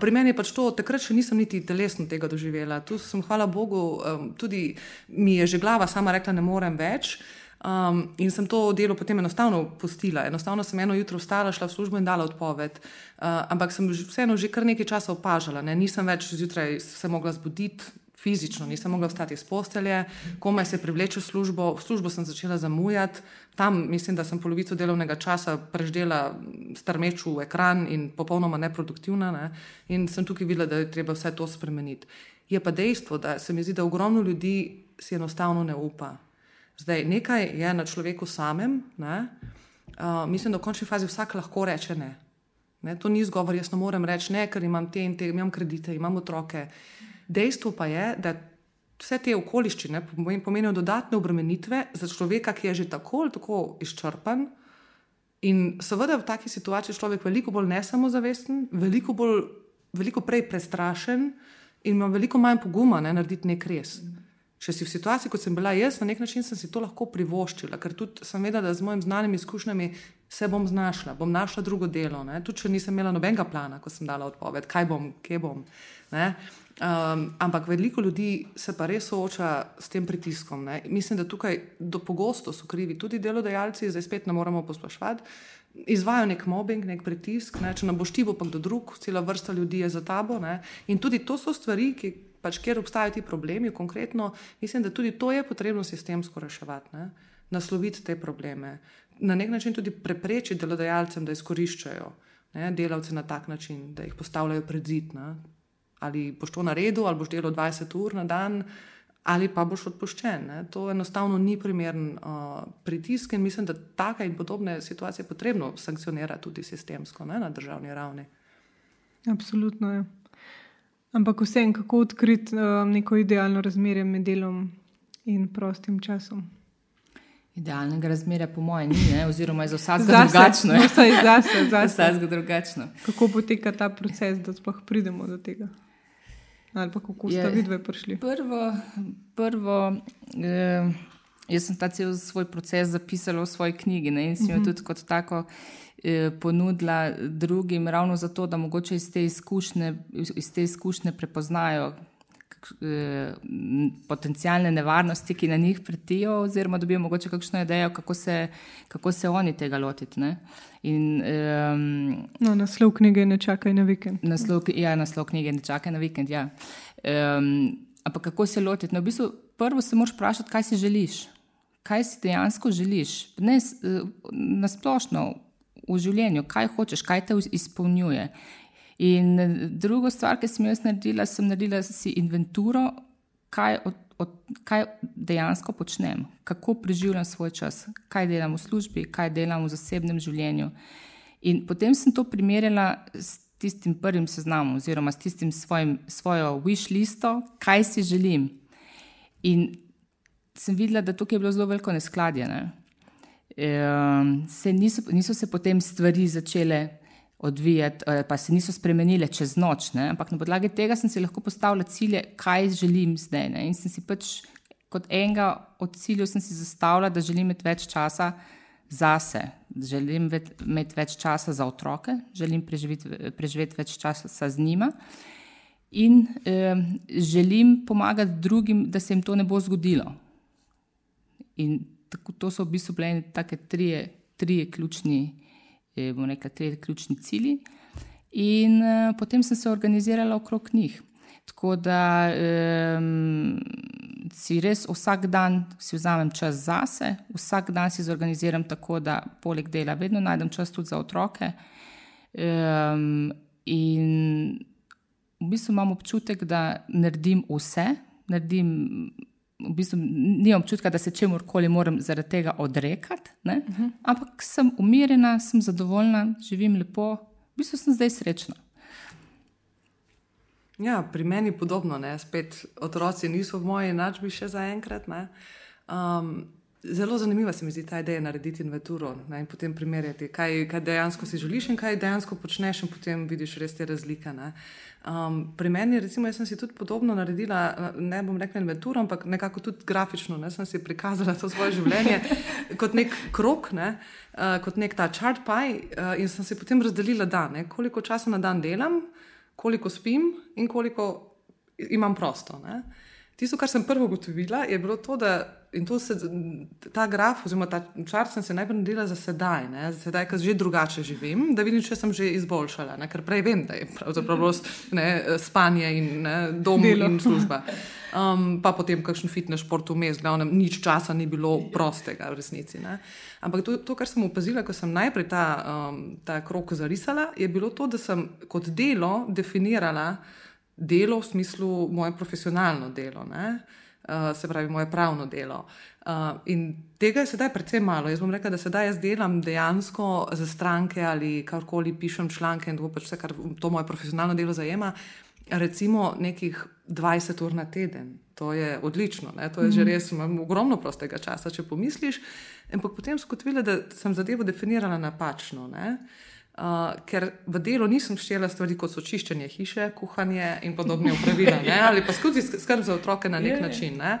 B: Pri meni je pač to, takrat še nisem niti telesno tega doživela. Tu sem, hvala Bogu, um, tudi mi je že glava sama rekla, ne morem več. Um, in sem to delo potem enostavno pustila. Enostavno sem eno jutro vstala, šla v službo in dala odpoved. Uh, ampak sem vseeno že kar nekaj časa opažala. Ne? Nisem več zjutraj se mogla zbuditi fizično, nisem mogla vstati iz postelje, komaj se privleči v službo. V službo sem začela zamujati. Tam mislim, da sem polovico delovnega časa preždela strmeč v ekran in popolnoma neproduktivna. Ne? In sem tukaj videla, da je treba vse to spremeniti. Je pa dejstvo, da se mi zdi, da ogromno ljudi si enostavno ne upa. Zdaj, nekaj je na človeku samem. Uh, mislim, da v končni fazi vsak lahko reče ne. ne. To ni zgovor, jaz ne morem reči ne, ker imam te in te, imam kredite, imam otroke. Dejstvo pa je, da vse te okoliščine pomenijo dodatne obremenitve za človeka, ki je že tako ali tako izčrpan. In seveda v taki situaciji človek veliko bolj nesamozavesten, veliko, bolj, veliko prej prestrašen in ima veliko manj poguma ne, narediti nek res. Mm. Če si v situaciji, kot sem bila jaz, na nek način sem si to lahko privoščila, ker tudi sem vedela, da z mojimi znanimi izkušnjami se bom znašla, bom našla drugo delo. Tudi če nisem imela nobenega plana, ko sem dala odpoved, kaj bom, kje bom. Um, ampak veliko ljudi se pa res sooča s tem pritiskom. Ne? Mislim, da tukaj do pogosto so krivi tudi delodajalci, zdaj spet ne moramo posplošvati. Izvajo nek mobbing, nek pritisk, ne? če ne boš ti, bo pa kdo drug, cela vrsta ljudi je za tabo. Ne? In tudi to so stvari, ki pač, kjer obstajajo ti problemi, konkretno, mislim, da tudi to je potrebno sistemsko reševati, ne? nasloviti te probleme, na nek način tudi preprečiti delodajalcem, da izkoriščajo ne? delavce na tak način, da jih postavljajo pred zid. Ne? Ali boš to naredil, ali boš delal 20 ur na dan, ali pa boš odpuščen. Ne? To enostavno ni primeren uh, pritisk in mislim, da take in podobne situacije je potrebno sankcionirati tudi sistemsko ne? na državni ravni.
A: Absolutno je. Ampak vsem, kako odkriti uh, neko idealno razmerje med delom in prostim časom?
C: Idealnega razmerja, po mojem, ni, ne? oziroma je za vsakega drugačno.
A: No, zase, zase,
C: zase. drugačno.
A: Kako poteka ta proces, da sploh pridemo do tega? Ali pa kako ste vi dve prišli?
C: Prvo, prvo eh, jaz sem ta cel svoj proces zapisala v svoji knjigi ne? in sem jo uh mhm. -huh. tudi kot tako ponudila drugim, ravno zato, da mogoče iz te izkušnje, iz te izkušnje prepoznajo. Eh, potencijalne nevarnosti, ki na njih pretijo, oziroma dobijo morda kakšno idejo, kako se, kako se oni tega lotiti. In, um,
A: no, naslov knjige ne čakaj na vikend.
C: Naslov, ja, naslov knjige ne čakaj na vikend. Ja. Um, ampak kako se lotiti? No, v bistvu, prvo se moraš vprašati, kaj si želiš. Kaj si dejansko želiš? Ne eh, na splošno v življenju, kaj hočeš, kaj te izpolnjuje. In druga stvar, ki sem jo naredila, sem naredila si inventuro, kaj, od, od, kaj dejansko počnem, kako preživljam svoj čas, kaj delam v službi, kaj delam v zasebnem življenju. In potem sem to primerjala s tistim prvim seznamom, oziroma s tistim svojim, svojo wish listo, kaj si želim. In sem videla, da tukaj je bilo zelo veliko neskladje. Ne? Se niso, niso se potem stvari začele odvijati, pa se niso spremenile čez noč. Ne? Ampak na podlagi tega sem si lahko postavila cilje, kaj želim zdaj. Ne? In sem si pač kot enega od ciljev zastavila, da želim imeti več časa zase, želim imeti več časa za otroke, želim preživeti, preživeti več časa z njima. In eh, želim pomagati drugim, da se jim to ne bo zgodilo. In tako, to so v bistvu bile tako tri ključni Eh, bomo rekli, tri ključni cilji. In uh, potem sem se organizirala okrog njih. Tako da um, si res vsak dan si vzamem čas zase, vsak dan si zorganiziram tako, da poleg dela vedno najdem čas tudi za otroke. Um, in v bistvu imam občutek, da naredim vse, naredim v bistvu nimam občutka, da se čemu koli moram zaradi tega odrekati, uh mhm. -huh. ampak sem umirjena, sem zadovoljna, živim lepo, v bistvu sem zdaj srečna.
B: Ja, pri meni je podobno, ne? spet otroci niso v moji enačbi še zaenkrat. Um, zelo zanimiva se mi zdi ta ideja narediti inventuro ne? in potem primerjati, kaj, kaj dejansko si želiš in kaj dejansko počneš, in potem vidiš res te razlike. Ne? Um, pri meni, recimo, sem si tudi podobno naredila, ne bom rekla inventuro, ampak nekako tudi grafično. Ne, sem si prikazala to svoje življenje [laughs] kot nek krok, ne, uh, kot nek ta chart pie, uh, in sem si potem razdelila dan, ne, koliko časa na dan delam, koliko spim in koliko imam prosto. Ne. Tisto, kar sem prvo ugotovila, je bilo to, da se, ta graf, oziroma ta čar, sem se najprej naredila za sedaj, ne, za sedaj, ker že drugače živim, da vidim, če sem že izboljšala. Ne, ker prej vem, da je pravzaprav ne, spanje in ne, dom Delo. in služba. Um, pa potem kakšen fitness šport vmes, glavno, nič časa ni bilo prostega v resnici. Ne. Ampak to, to, kar sem opazila, ko sem najprej ta, um, ta krok zarisala, je bilo to, da sem kot delo definirala delo v smislu moje profesionalno delo, uh, se pravi moje pravno delo. Uh, in tega je sedaj precej malo. Jaz bom rekel, da sedaj jaz delam dejansko za stranke ali karkoli pišem članke in to pač vse, kar to moje profesionalno delo zajema. Recimo nekih 20 ur na teden, to je odlično, ne? to je že mhm. res, imam ogromno prostega časa, če pomisliš. Ampak potem sem skotvila, da sem zadevo definirala napačno. Uh, Uh, ker v delu nisem štela stvari, kot so čiščenje hiše, kuhanje in podobne upravile, ali pa skozi skrb za otroke na nek je. način, ne?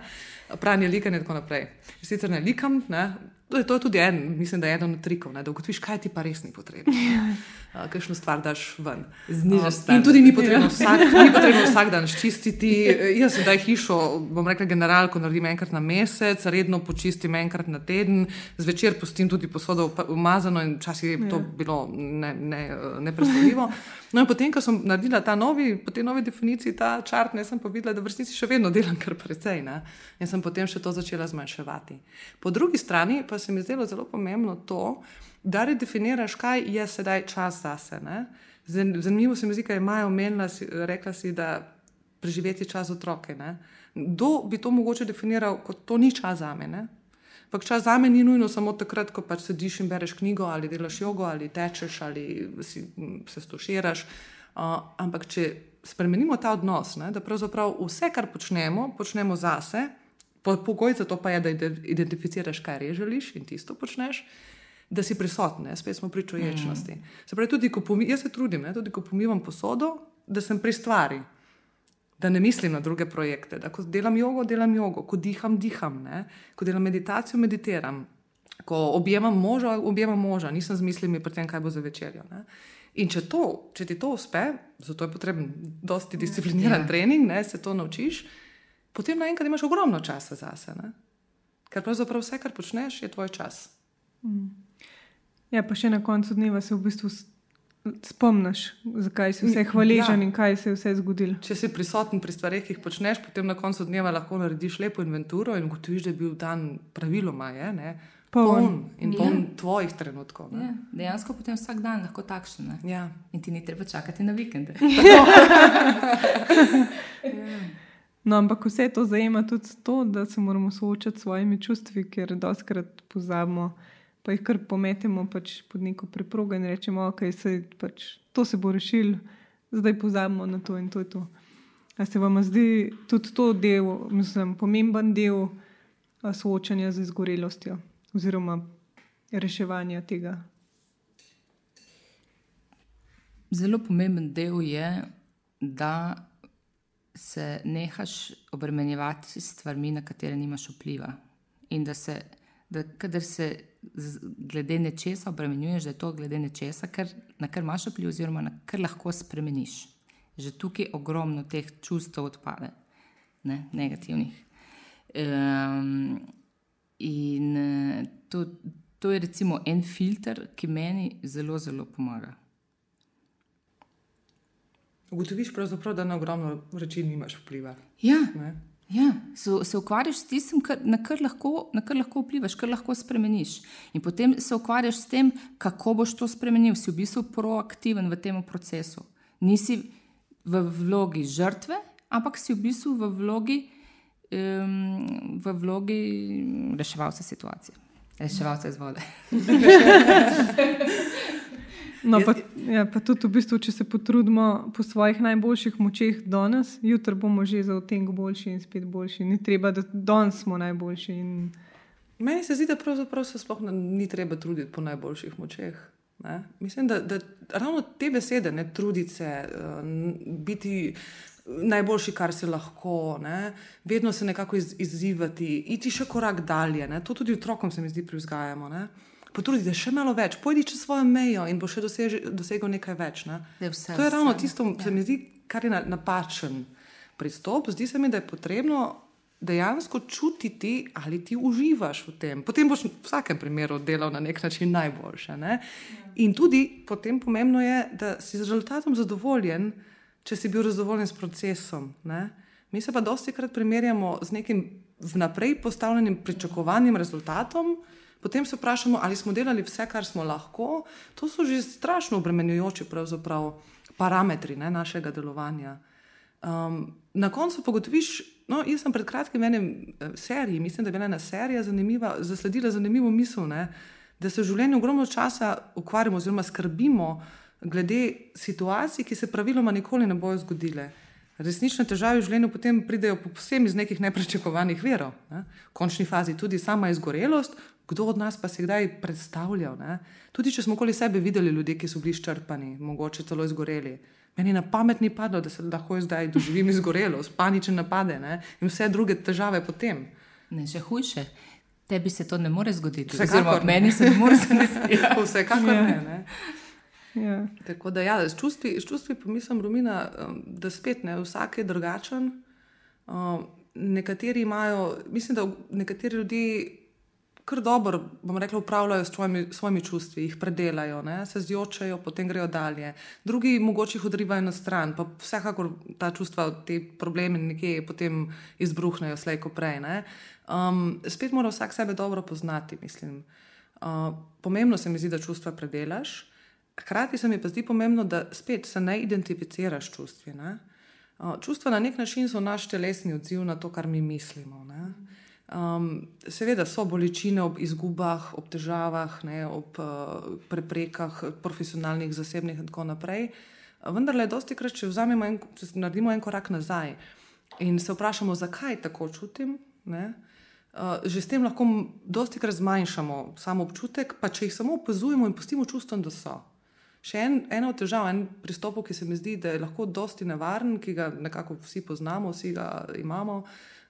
B: pranje likanja in tako naprej. Sicer ne likam, ne? To je, to je tudi en, mislim, da je eden od trikov, ne? da ugotoviš, kaj ti pa res ni potrebno. Uh, Kakšno stvar daš ven.
C: Uh,
B: in tudi ni potrebno, vsak, ni potrebno vsak dan čistiti. Jaz sedaj hišo, bom rekla, generalko naredim enkrat na mesec, redno počistim enkrat na teden, zvečer pustim tudi posodo umazano in včasih je to ja. bilo. Ne, ne no, in potem, ko sem naredila ta novi, po tej novi definiciji, ta črt, ne sem pa videla, da v resnici še vedno delam kar precej. Ne? In sem potem še to začela zmanjševati. Po drugi strani pa se mi zdelo zelo pomembno to, da redefiniraš, kaj je sedaj čas zase. Ne? Zanimivo se mi zdi, kaj imajo omenila, rekla si, da preživeti čas otroke. Ne? Kdo bi to mogoče definiral kot to ni čas za me? Ampak čas za me ni nujno samo takrat, ko pač sediš in bereš knjigo ali delaš jogo ali tečeš ali si, se stoširaš. Uh, ampak če spremenimo ta odnos, ne, da pravzaprav vse, kar počnemo, počnemo zase, pogoj za to pa je, da identificiraš, kaj res želiš in tisto počneš. Da si prisoten, spet smo pri čuječnosti. Mm. Se pravi, tudi ko pomi, jaz se trudim, ne, tudi ko pomivam posodo, da sem pri stvari, da ne mislim na druge projekte. Da ko delam jogo, delam jogo, ko diham, diham, ne? ko delam meditacijo, meditiram, ko objemam moža, objemam moža, nisem z mislimi pri tem, kaj bo za večerjo. Ne? In če, to, če ti to uspe, zato je potreben dosti discipliniran ja. trening, ne, se to naučiš, potem naenkrat imaš ogromno časa zase. Ne? Ker pravzaprav vse, kar počneš, je tvoj čas. Mm.
A: Ja, pa še na koncu dneva se v bistvu spomniš, zakaj si vse hvaležen ja. in kaj se je vse zgodilo.
B: Če si prisoten pri stvareh, ki jih počneš, potem na koncu dneva lahko narediš lepo inventuro in ugotoviš, da je bil dan praviloma je, ne, poln in poln ja. tvojih trenutkov.
C: Ja. Dejansko potem vsak dan lahko takšen. Ja. In ti ni treba čakati na vikende. [laughs]
A: No, ampak vse to zajema tudi to, da se moramo soočati s svojimi čustvi, ker doskrat pozabimo pa jih kar pometemo pač pod neko preprogo in rečemo, da okay, pač, to se bo rešil, zdaj pozabimo na to in to je to. A se vam zdi tudi to del, mislim, pomemben del soočanja z izgorelostjo oziroma reševanja tega?
C: Zelo pomemben del je, da se nehaš obremenjevati s stvarmi, na katere nimaš vpliva. In da se, da kadar se glede nečesa obremenjuješ, da je to glede nečesa, kar, na kar imaš vpliv, oziroma na kar lahko spremeniš. Že tukaj ogromno teh čustev odpade, ne, negativnih. Um, in to, to je recimo en filter, ki meni zelo, zelo pomaga.
B: Ugotoviš, da na ogromno reči nimaš vpliva.
C: Ja. Ne? Ja, se, se ukvarjaš s tistim, kar, na, kar lahko, na kar lahko vplivaš, kar lahko spremeniš. In potem se ukvarjaš s tem, kako boš to spremenil. Si v bistvu proaktiven v tem procesu. Nisi v vlogi žrtve, ampak si v bistvu v vlogi, um, v vlogi reševalca situacije, reševalca iz vode. [laughs]
A: No, pa, ja, pa tudi, v bistvu, če se potrudimo po svojih najboljših močeh danes, jutri bomo že za otenk boljši in spet boljši. Ni treba, da danes smo najboljši. In...
B: Meni se zdi, da pravzaprav se sploh ni treba truditi po najboljših močeh. Ne? Mislim, da, da ravno te besede, ne truditi se, uh, biti najboljši, kar se lahko, ne? vedno se nekako iz, izzivati, iti še korak dalje. Ne? To tudi otrokom se mi zdi, privzgajamo potrudi se še malo več, pojdi čez svojo mejo in bo še dosež, dosegel nekaj več. Ne?
C: Je vse,
B: to je ravno tisto, kar ja. se mi zdi, kar je napačen pristop. Zdi se mi, da je potrebno dejansko čutiti, ali ti uživaš v tem. Potem boš v vsakem primeru delal na nek način najboljše. Ne? In tudi potem pomembno je, da si z rezultatom zadovoljen, če si bil zadovoljen s procesom. Ne? Mi se pa dosti krat primerjamo z nekim vnaprej postavljenim pričakovanim rezultatom, Potem se vprašamo, ali smo delali vse, kar smo lahko. To so že strašno obremenjujoči parametri ne, našega delovanja. Um, na koncu pa gotoviš, no, jaz sem pred kratkim v enem eh, seriji, mislim, da je bila ena serija zanimiva, zasledila zanimivo misel, ne, da se v življenju ogromno časa ukvarjamo oziroma skrbimo glede situacij, ki se praviloma nikoli ne bodo zgodile. Resnične težave v življenju potem pridejo povsem iz nekih nepričakovanih verov. Ne. V končni fazi tudi sama izgorelost, kdo od nas pa se kdaj predstavljal. Ne? Tudi če smo okoli sebe videli ljudi, ki so bili izčrpani, mogoče celo izgoreli. Meni na pamet ni padlo, da se lahko zdaj doživim izgorelo, spaničen napade ne? in vse druge težave potem.
C: Ne, še hujše. Tebi se to ne more zgoditi.
B: Vsekakor
C: meni se ne more zgoditi.
B: ja, [laughs] vsekakor ja. ne. ne? Ja. Tako da, ja, s čustvi, čustvi pomislim, Romina, um, da spet ne, vsak je drugačen. Um, nekateri imajo, mislim, da nekateri ljudje kar dobro, bom rekla, upravljajo s svojimi, svojimi čustvi, jih predelajo, ne? se zjočajo, potem grejo dalje. Drugi mogoče jih odrivajo na stran, pa vsekakor ta čustva, te probleme nekje potem izbruhnejo, slej ko prej. Um, spet mora vsak sebe dobro poznati, mislim. Uh, pomembno se mi zdi, da čustva predelaš. Hkrati se mi pa zdi pomembno, da spet se ne identificiraš čustvi. Ne? Čustva na nek način so naš telesni odziv na to, kar mi mislimo. Um, seveda so bolečine ob izgubah, ob težavah, ne, ob uh, preprekah, profesionalnih, zasebnih in tako naprej. Vendar le, dosti krat, če vzamemo in naredimo en korak nazaj in se vprašamo, zakaj tako čutim, ne, uh, že s tem lahko dosti krat zmanjšamo samo občutek, pa če jih samo opazujemo in pustimo čustvom, da so. Še en, ena od težav, en pristop, ki se mi zdi, da je lahko dosti nevaren, ki ga nekako vsi poznamo, vsi ga imamo,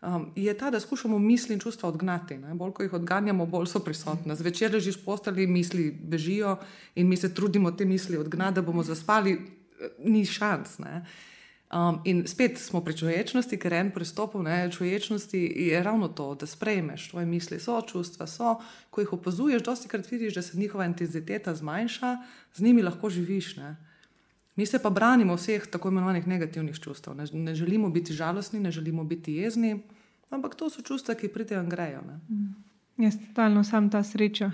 B: um, je ta, da skušamo misli in čustva odgnati. Ne? Bolj ko jih odganjamo, bolj so prisotne. Zvečer ležiš postali, misli bežijo in mi se trudimo te misli odgnati, da bomo zaspali, ni šans. Ne? Um, in spet smo pri človečnosti, ker en pristop v človečnosti je ravno to, da sprejmeš tvoje misli, so čustva, so, ko jih opazuješ, dosti krat vidiš, da se njihova intenziteta zmanjša, z njimi lahko živiš. Ne? Mi se pa branimo vseh tako imenovanih negativnih čustev. Ne, ne želimo biti žalostni, ne želimo biti jezni, ampak to so čustva, ki pridejo in grejo.
A: Mm. Je stalno sam ta sreča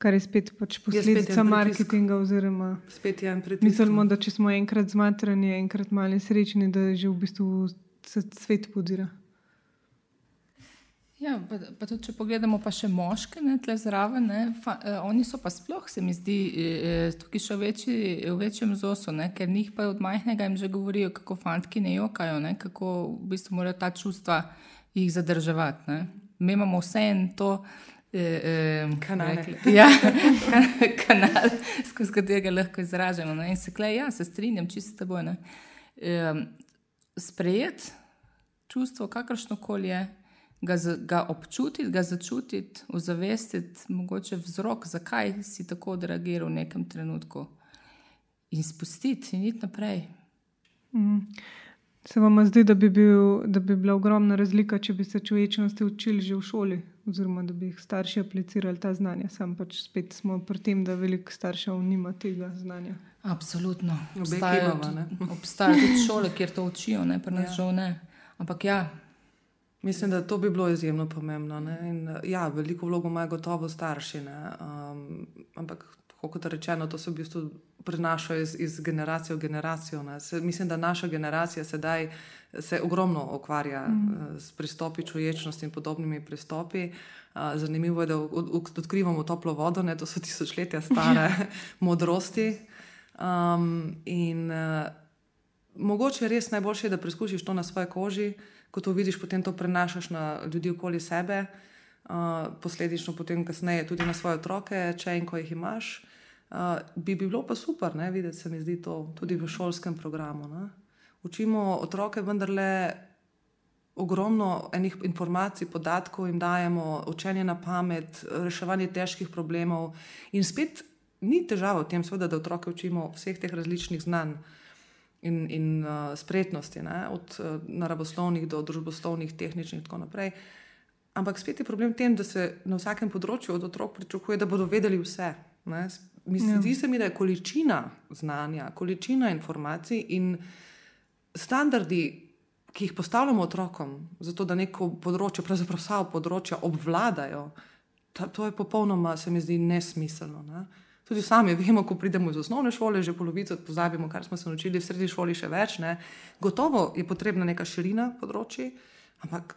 A: kar je spet pač posledica marketinga. Oziroma,
B: spet je en pritisk.
A: Mislimo, da če smo enkrat zmatrani, enkrat malo nesrečni, da že v bistvu se svet podira.
C: Ja, pa, pa tudi, če pogledamo pa še moške, ne, tle zraven, ne, fa, eh, oni so pa sploh, se mi zdi, eh, tukaj še večji, v večjem zosu, ne, ker njih pa od majhnega jim že govorijo, kako fantki ne jokajo, ne, kako v bistvu morajo ta čustva jih zadrževati. Ne. Mi imamo vse en to,
B: Eh, [laughs] kanal,
C: ja, [laughs] kanal skozi katerega lahko izražamo. Ne? In se klej, ja, se strinjam, čisto s teboj. E, Sprejeti čustvo, kakršno koli je, ga, ga občutiti, ga začutiti, ozavestiti, mogoče vzrok, zakaj si tako odreagiral v nekem trenutku, in spustiti in iti naprej.
A: Mm. Se vam zdi, da bi, bil, da bi bila ogromna razlika, če bi se človečnosti učili že v šoli, oziroma da bi jih starši aplicirali ta znanja? Sam pač spet smo pri tem, da veliko staršev nima tega znanja.
C: Absolutno. [laughs] Obstajajo tudi šole, kjer to učijo, ne pa nas ja. žal ne. Ampak ja.
B: Mislim, da to bi bilo izjemno pomembno. In, ja, veliko vlogo imajo gotovo starši, um, ampak kot rečeno, to se v bistvu prenaša iz, iz generacije v generacijo. Se, mislim, da naša generacija sedaj se ogromno ukvarja mm. Eh, s pristopi človečnosti in podobnimi pristopi. Uh, zanimivo je, da odkrivamo toplo vodo, ne? to so tisočletja stare [laughs] modrosti. Um, in uh, mogoče je res najboljše, da preizkusiš to na svoji koži, ko to vidiš, potem to prenašaš na ljudi okoli sebe, uh, posledično potem kasneje tudi na svoje otroke, če in ko jih imaš. Uh, bi, bi bilo pa super, ne, videti se mi zdi to tudi v šolskem programu. Ne. Učimo otroke vendarle ogromno enih informacij, podatkov jim dajemo, učenje na pamet, reševanje težkih problemov. In spet ni težava v tem, seveda, da otroke učimo vseh teh različnih znanj in, in uh, spretnosti, ne, od uh, naravoslovnih do družboslovnih, tehničnih in tako naprej. Ampak spet je problem v tem, da se na vsakem področju od otrok pričakuje, da bodo vedeli vse. Ne. Mislim, ja. Zdi se mi, da je količina znanja, količina informacij in standardi, ki jih postavljamo otrokom, zato da neko področje, pravzaprav vsa področja obvladajo, ta, to je popolnoma, se mi zdi, nesmiselno. Ne? Tudi sami vemo, ko pridemo iz osnovne šole, že polovico pozabimo, kar smo se naučili, v srednji šoli še več. Ne? Gotovo je potrebna neka širina področji, ampak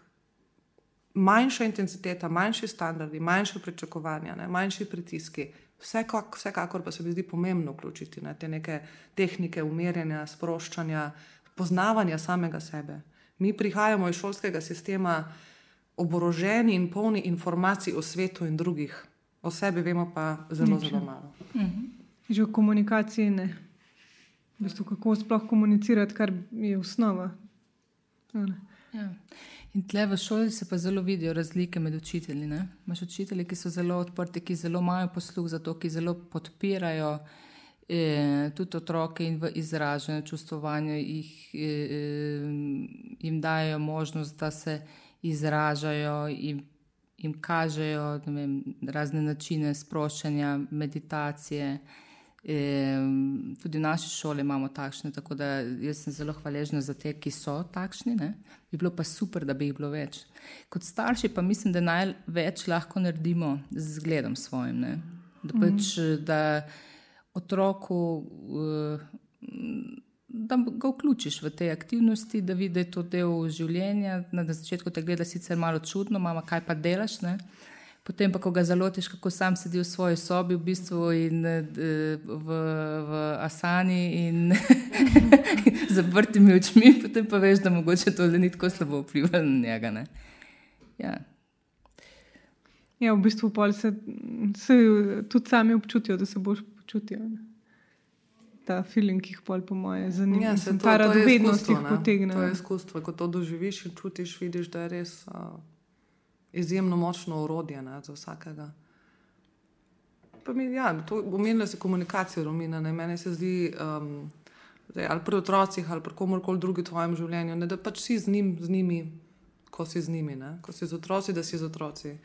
B: manjša intenziteta, manjši standardi, manjše pričakovanja, ne? manjši pritiski. Vsekak, vsekakor pa se mi zdi pomembno vključiti ne, te neke tehnike umirjanja, sproščanja, poznavanja samega sebe. Mi prihajamo iz šolskega sistema oboroženi in polni informacij o svetu in drugih, o sebi vemo pa zelo, Nič. zelo malo.
A: Mhm. Že v komunikaciji ne. V bistvu, kako sploh komunicirati, kar je osnova.
C: Ja. In tle v šoli se pa zelo vidijo razlike med učitelji. Ne? Imaš učitelje, ki so zelo odprti, ki zelo imajo posluh za to, ki zelo podpirajo eh, tudi otroke in v izražanju čustvovanja jih, eh, jim dajo možnost, da se izražajo in jim kažejo vem, razne načine sproščanja, meditacije. E, tudi v naši šoli imamo takšne, tako da jaz sem zelo hvaležna za te, ki so takšni. Ne? Bi bilo pa super, da bi jih bilo več. Kot starši pa mislim, da največ lahko naredimo z zgledom svojim. Ne? Da pač, mm -hmm. da otroku uh, da ga vključiš v te aktivnosti, da vidiš, da je to del življenja. Na začetku te gleda sicer malo čudno, mama, kaj pa delaš. Ne? Potem pa, ko ga zalotiš, kako sam sedi v svoji sobi, v bistvu in v, v Asani in [laughs] zaprtimi očmi, potem pa veš, da mogoče to ni tako slabo vplivalo na njega. Ja.
A: ja, v bistvu se, se tudi sami občutijo, da se boš počutil. Ne? ta feeling, ki jih pol po moje zanima. Ja, se ta radovednost jih potegne.
B: To je izkustvo, ko to doživiš in čutiš, vidiš, da je res uh, izjemno močno orodje ne, za vsakega. Mi, ja, Omenila si komunikacijo, Romina. Ne, meni se zdi, um, da ali pri otrocih ali pri komorkoli drugem v tvojem življenju, ne, da pač si z, njim, z njimi, ko si z njimi, ne, ko si z otroci, da si z otroci.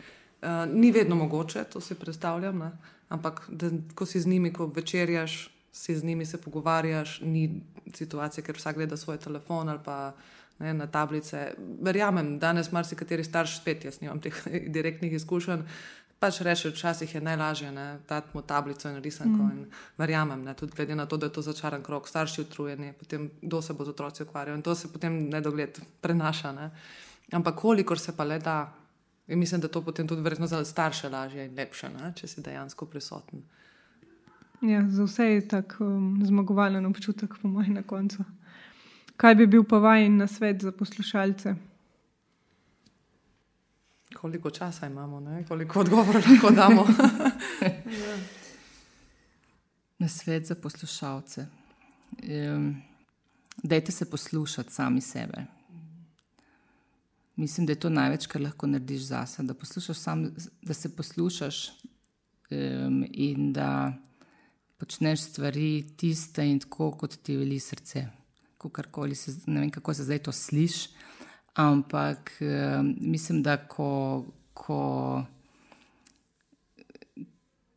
B: Uh, ni vedno mogoče, to si predstavljam, ne, ampak da, ko si z njimi, ko večerjaš, si z njimi se pogovarjaš, ni situacije, ker vsak gleda svoj telefon ali pa ne, na tablice. Verjamem, danes marsikateri starš spet, jaz nimam teh [laughs] direktnih izkušenj. Pač reče, včasih je najlažje dati mu tablico in risanko. Mm. In verjamem, ne, tudi glede na to, da je to začaran krok, starši utrujeni, potem kdo se bo z otroci ukvarjal in to se potem nedogled prenaša. Ne. Ampak kolikor se pa le da, in mislim, da to potem tudi verjetno za starše lažje in lepše, ne, če si dejansko prisoten.
A: Ja, za vse je tako um, zmagovalen občutek, po mojem, na koncu. Kaj bi bil pa vajen na svet za poslušalce?
B: Koliko časa imamo, ne? koliko odgovorov lahko damo?
C: ja. [laughs] Na svet za poslušalce. Um, dajte se poslušati sami sebe. Mislim, da je to največ, kar lahko narediš zase. Da, sam, da se poslušaš um, in da počneš stvari tiste in tako, kot ti veli srce. Se, ne vem, kako se zdaj to sliši, ampak uh, mislim, da ko, ko,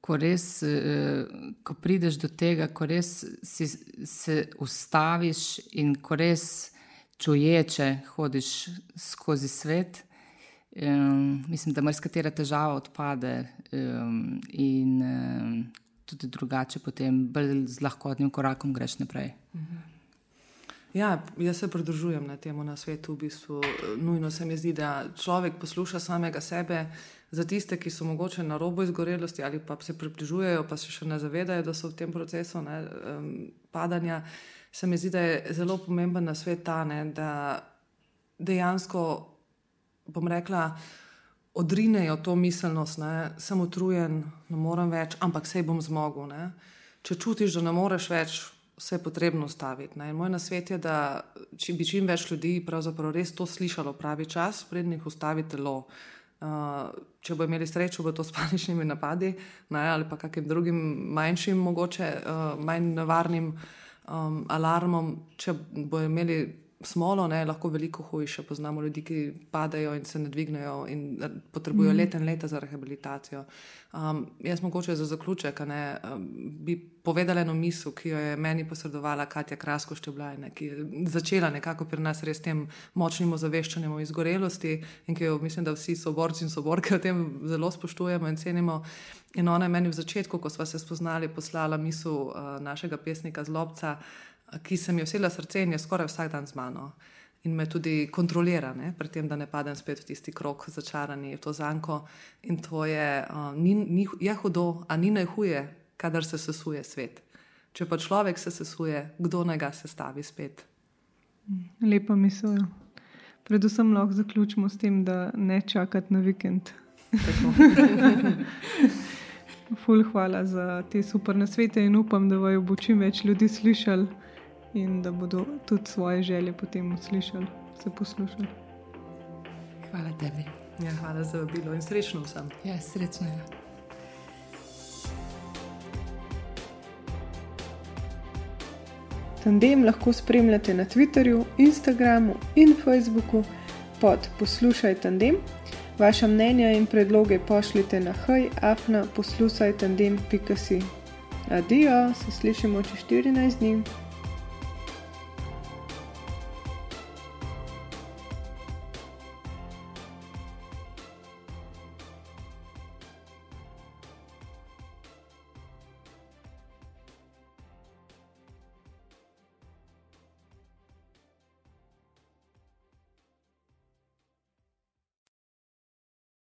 C: ko res uh, ko prideš do tega, ko res si, se ustaviš in ko res čuječe hodiš skozi svet. Um, mislim, da marsikatera težava odpade um, in um, tudi drugače, potem bolj z lahkotnim korakom greš naprej.
B: Ja, jaz se pridružujem na tem na svetu. V bistvu, nujno se mi zdi, da človek posluša samega sebe. Za tiste, ki so mogoče na robu izgorelosti ali pa se približujejo, pa se še ne zavedajo, da so v tem procesu ne, um, padanja, se mi zdi, da je zelo pomemben na svet ta, ne, da dejansko, bom rekla, odrinejo to miselnost, da sem utrujen, ne morem več, ampak sej bom zmogel. Ne? Če čutiš, da ne moreš več, vse je potrebno ustaviti. Moj nasvet je, da če bi čim več ljudi res to slišalo pravi čas, prednji jih ustavi telo. Uh, če bo imeli srečo, bo to s paničnimi napadi ne, ali pa kakim drugim manjšim, mogoče uh, manj nevarnim um, alarmom, če bo imeli smolo, ne, lahko veliko hujše. Poznamo ljudi, ki padajo in se ne dvignejo in potrebujejo mm. leta in leta za rehabilitacijo. Um, jaz mogoče za zaključek ne, um, bi povedala eno misel, ki jo je meni posredovala Katja Krasko Šteblajne, ki je začela nekako pri nas res tem močnim ozaveščanjem o izgorelosti in ki jo mislim, da vsi soborci in soborke o tem zelo spoštujemo in cenimo. In ona je meni v začetku, ko smo se spoznali, poslala misel uh, našega pesnika Zlobca ki se mi je vsela srce in je skoraj vsak dan z mano. In me tudi kontrolira, ne, pri tem, da ne padem spet v tisti krok, začarani, v to zanko. In to je, uh, ni, ni, je hudo, a ni najhuje, kadar se sesuje svet. Če pa človek se sesuje, kdo naj ga sestavi spet.
A: Lepa misel. Ja. Predvsem lahko zaključimo s tem, da ne čakati na vikend. [laughs] Ful, hvala za te super nasvete in upam, da bo čim več ljudi slišali in da bodo tudi svoje želje potem uslišali, se poslušali.
C: Hvala tebi.
B: Ja, hvala za bilo in srečno vsem.
C: Ja, srečno. Ja.
A: Tandem lahko spremljate na Twitterju, Instagramu in Facebooku pod Poslušaj Tandem. Vaša mnenja in predloge pošljite na hajafna poslušaj tandem.si. Adijo, se slišimo čez 14 dni.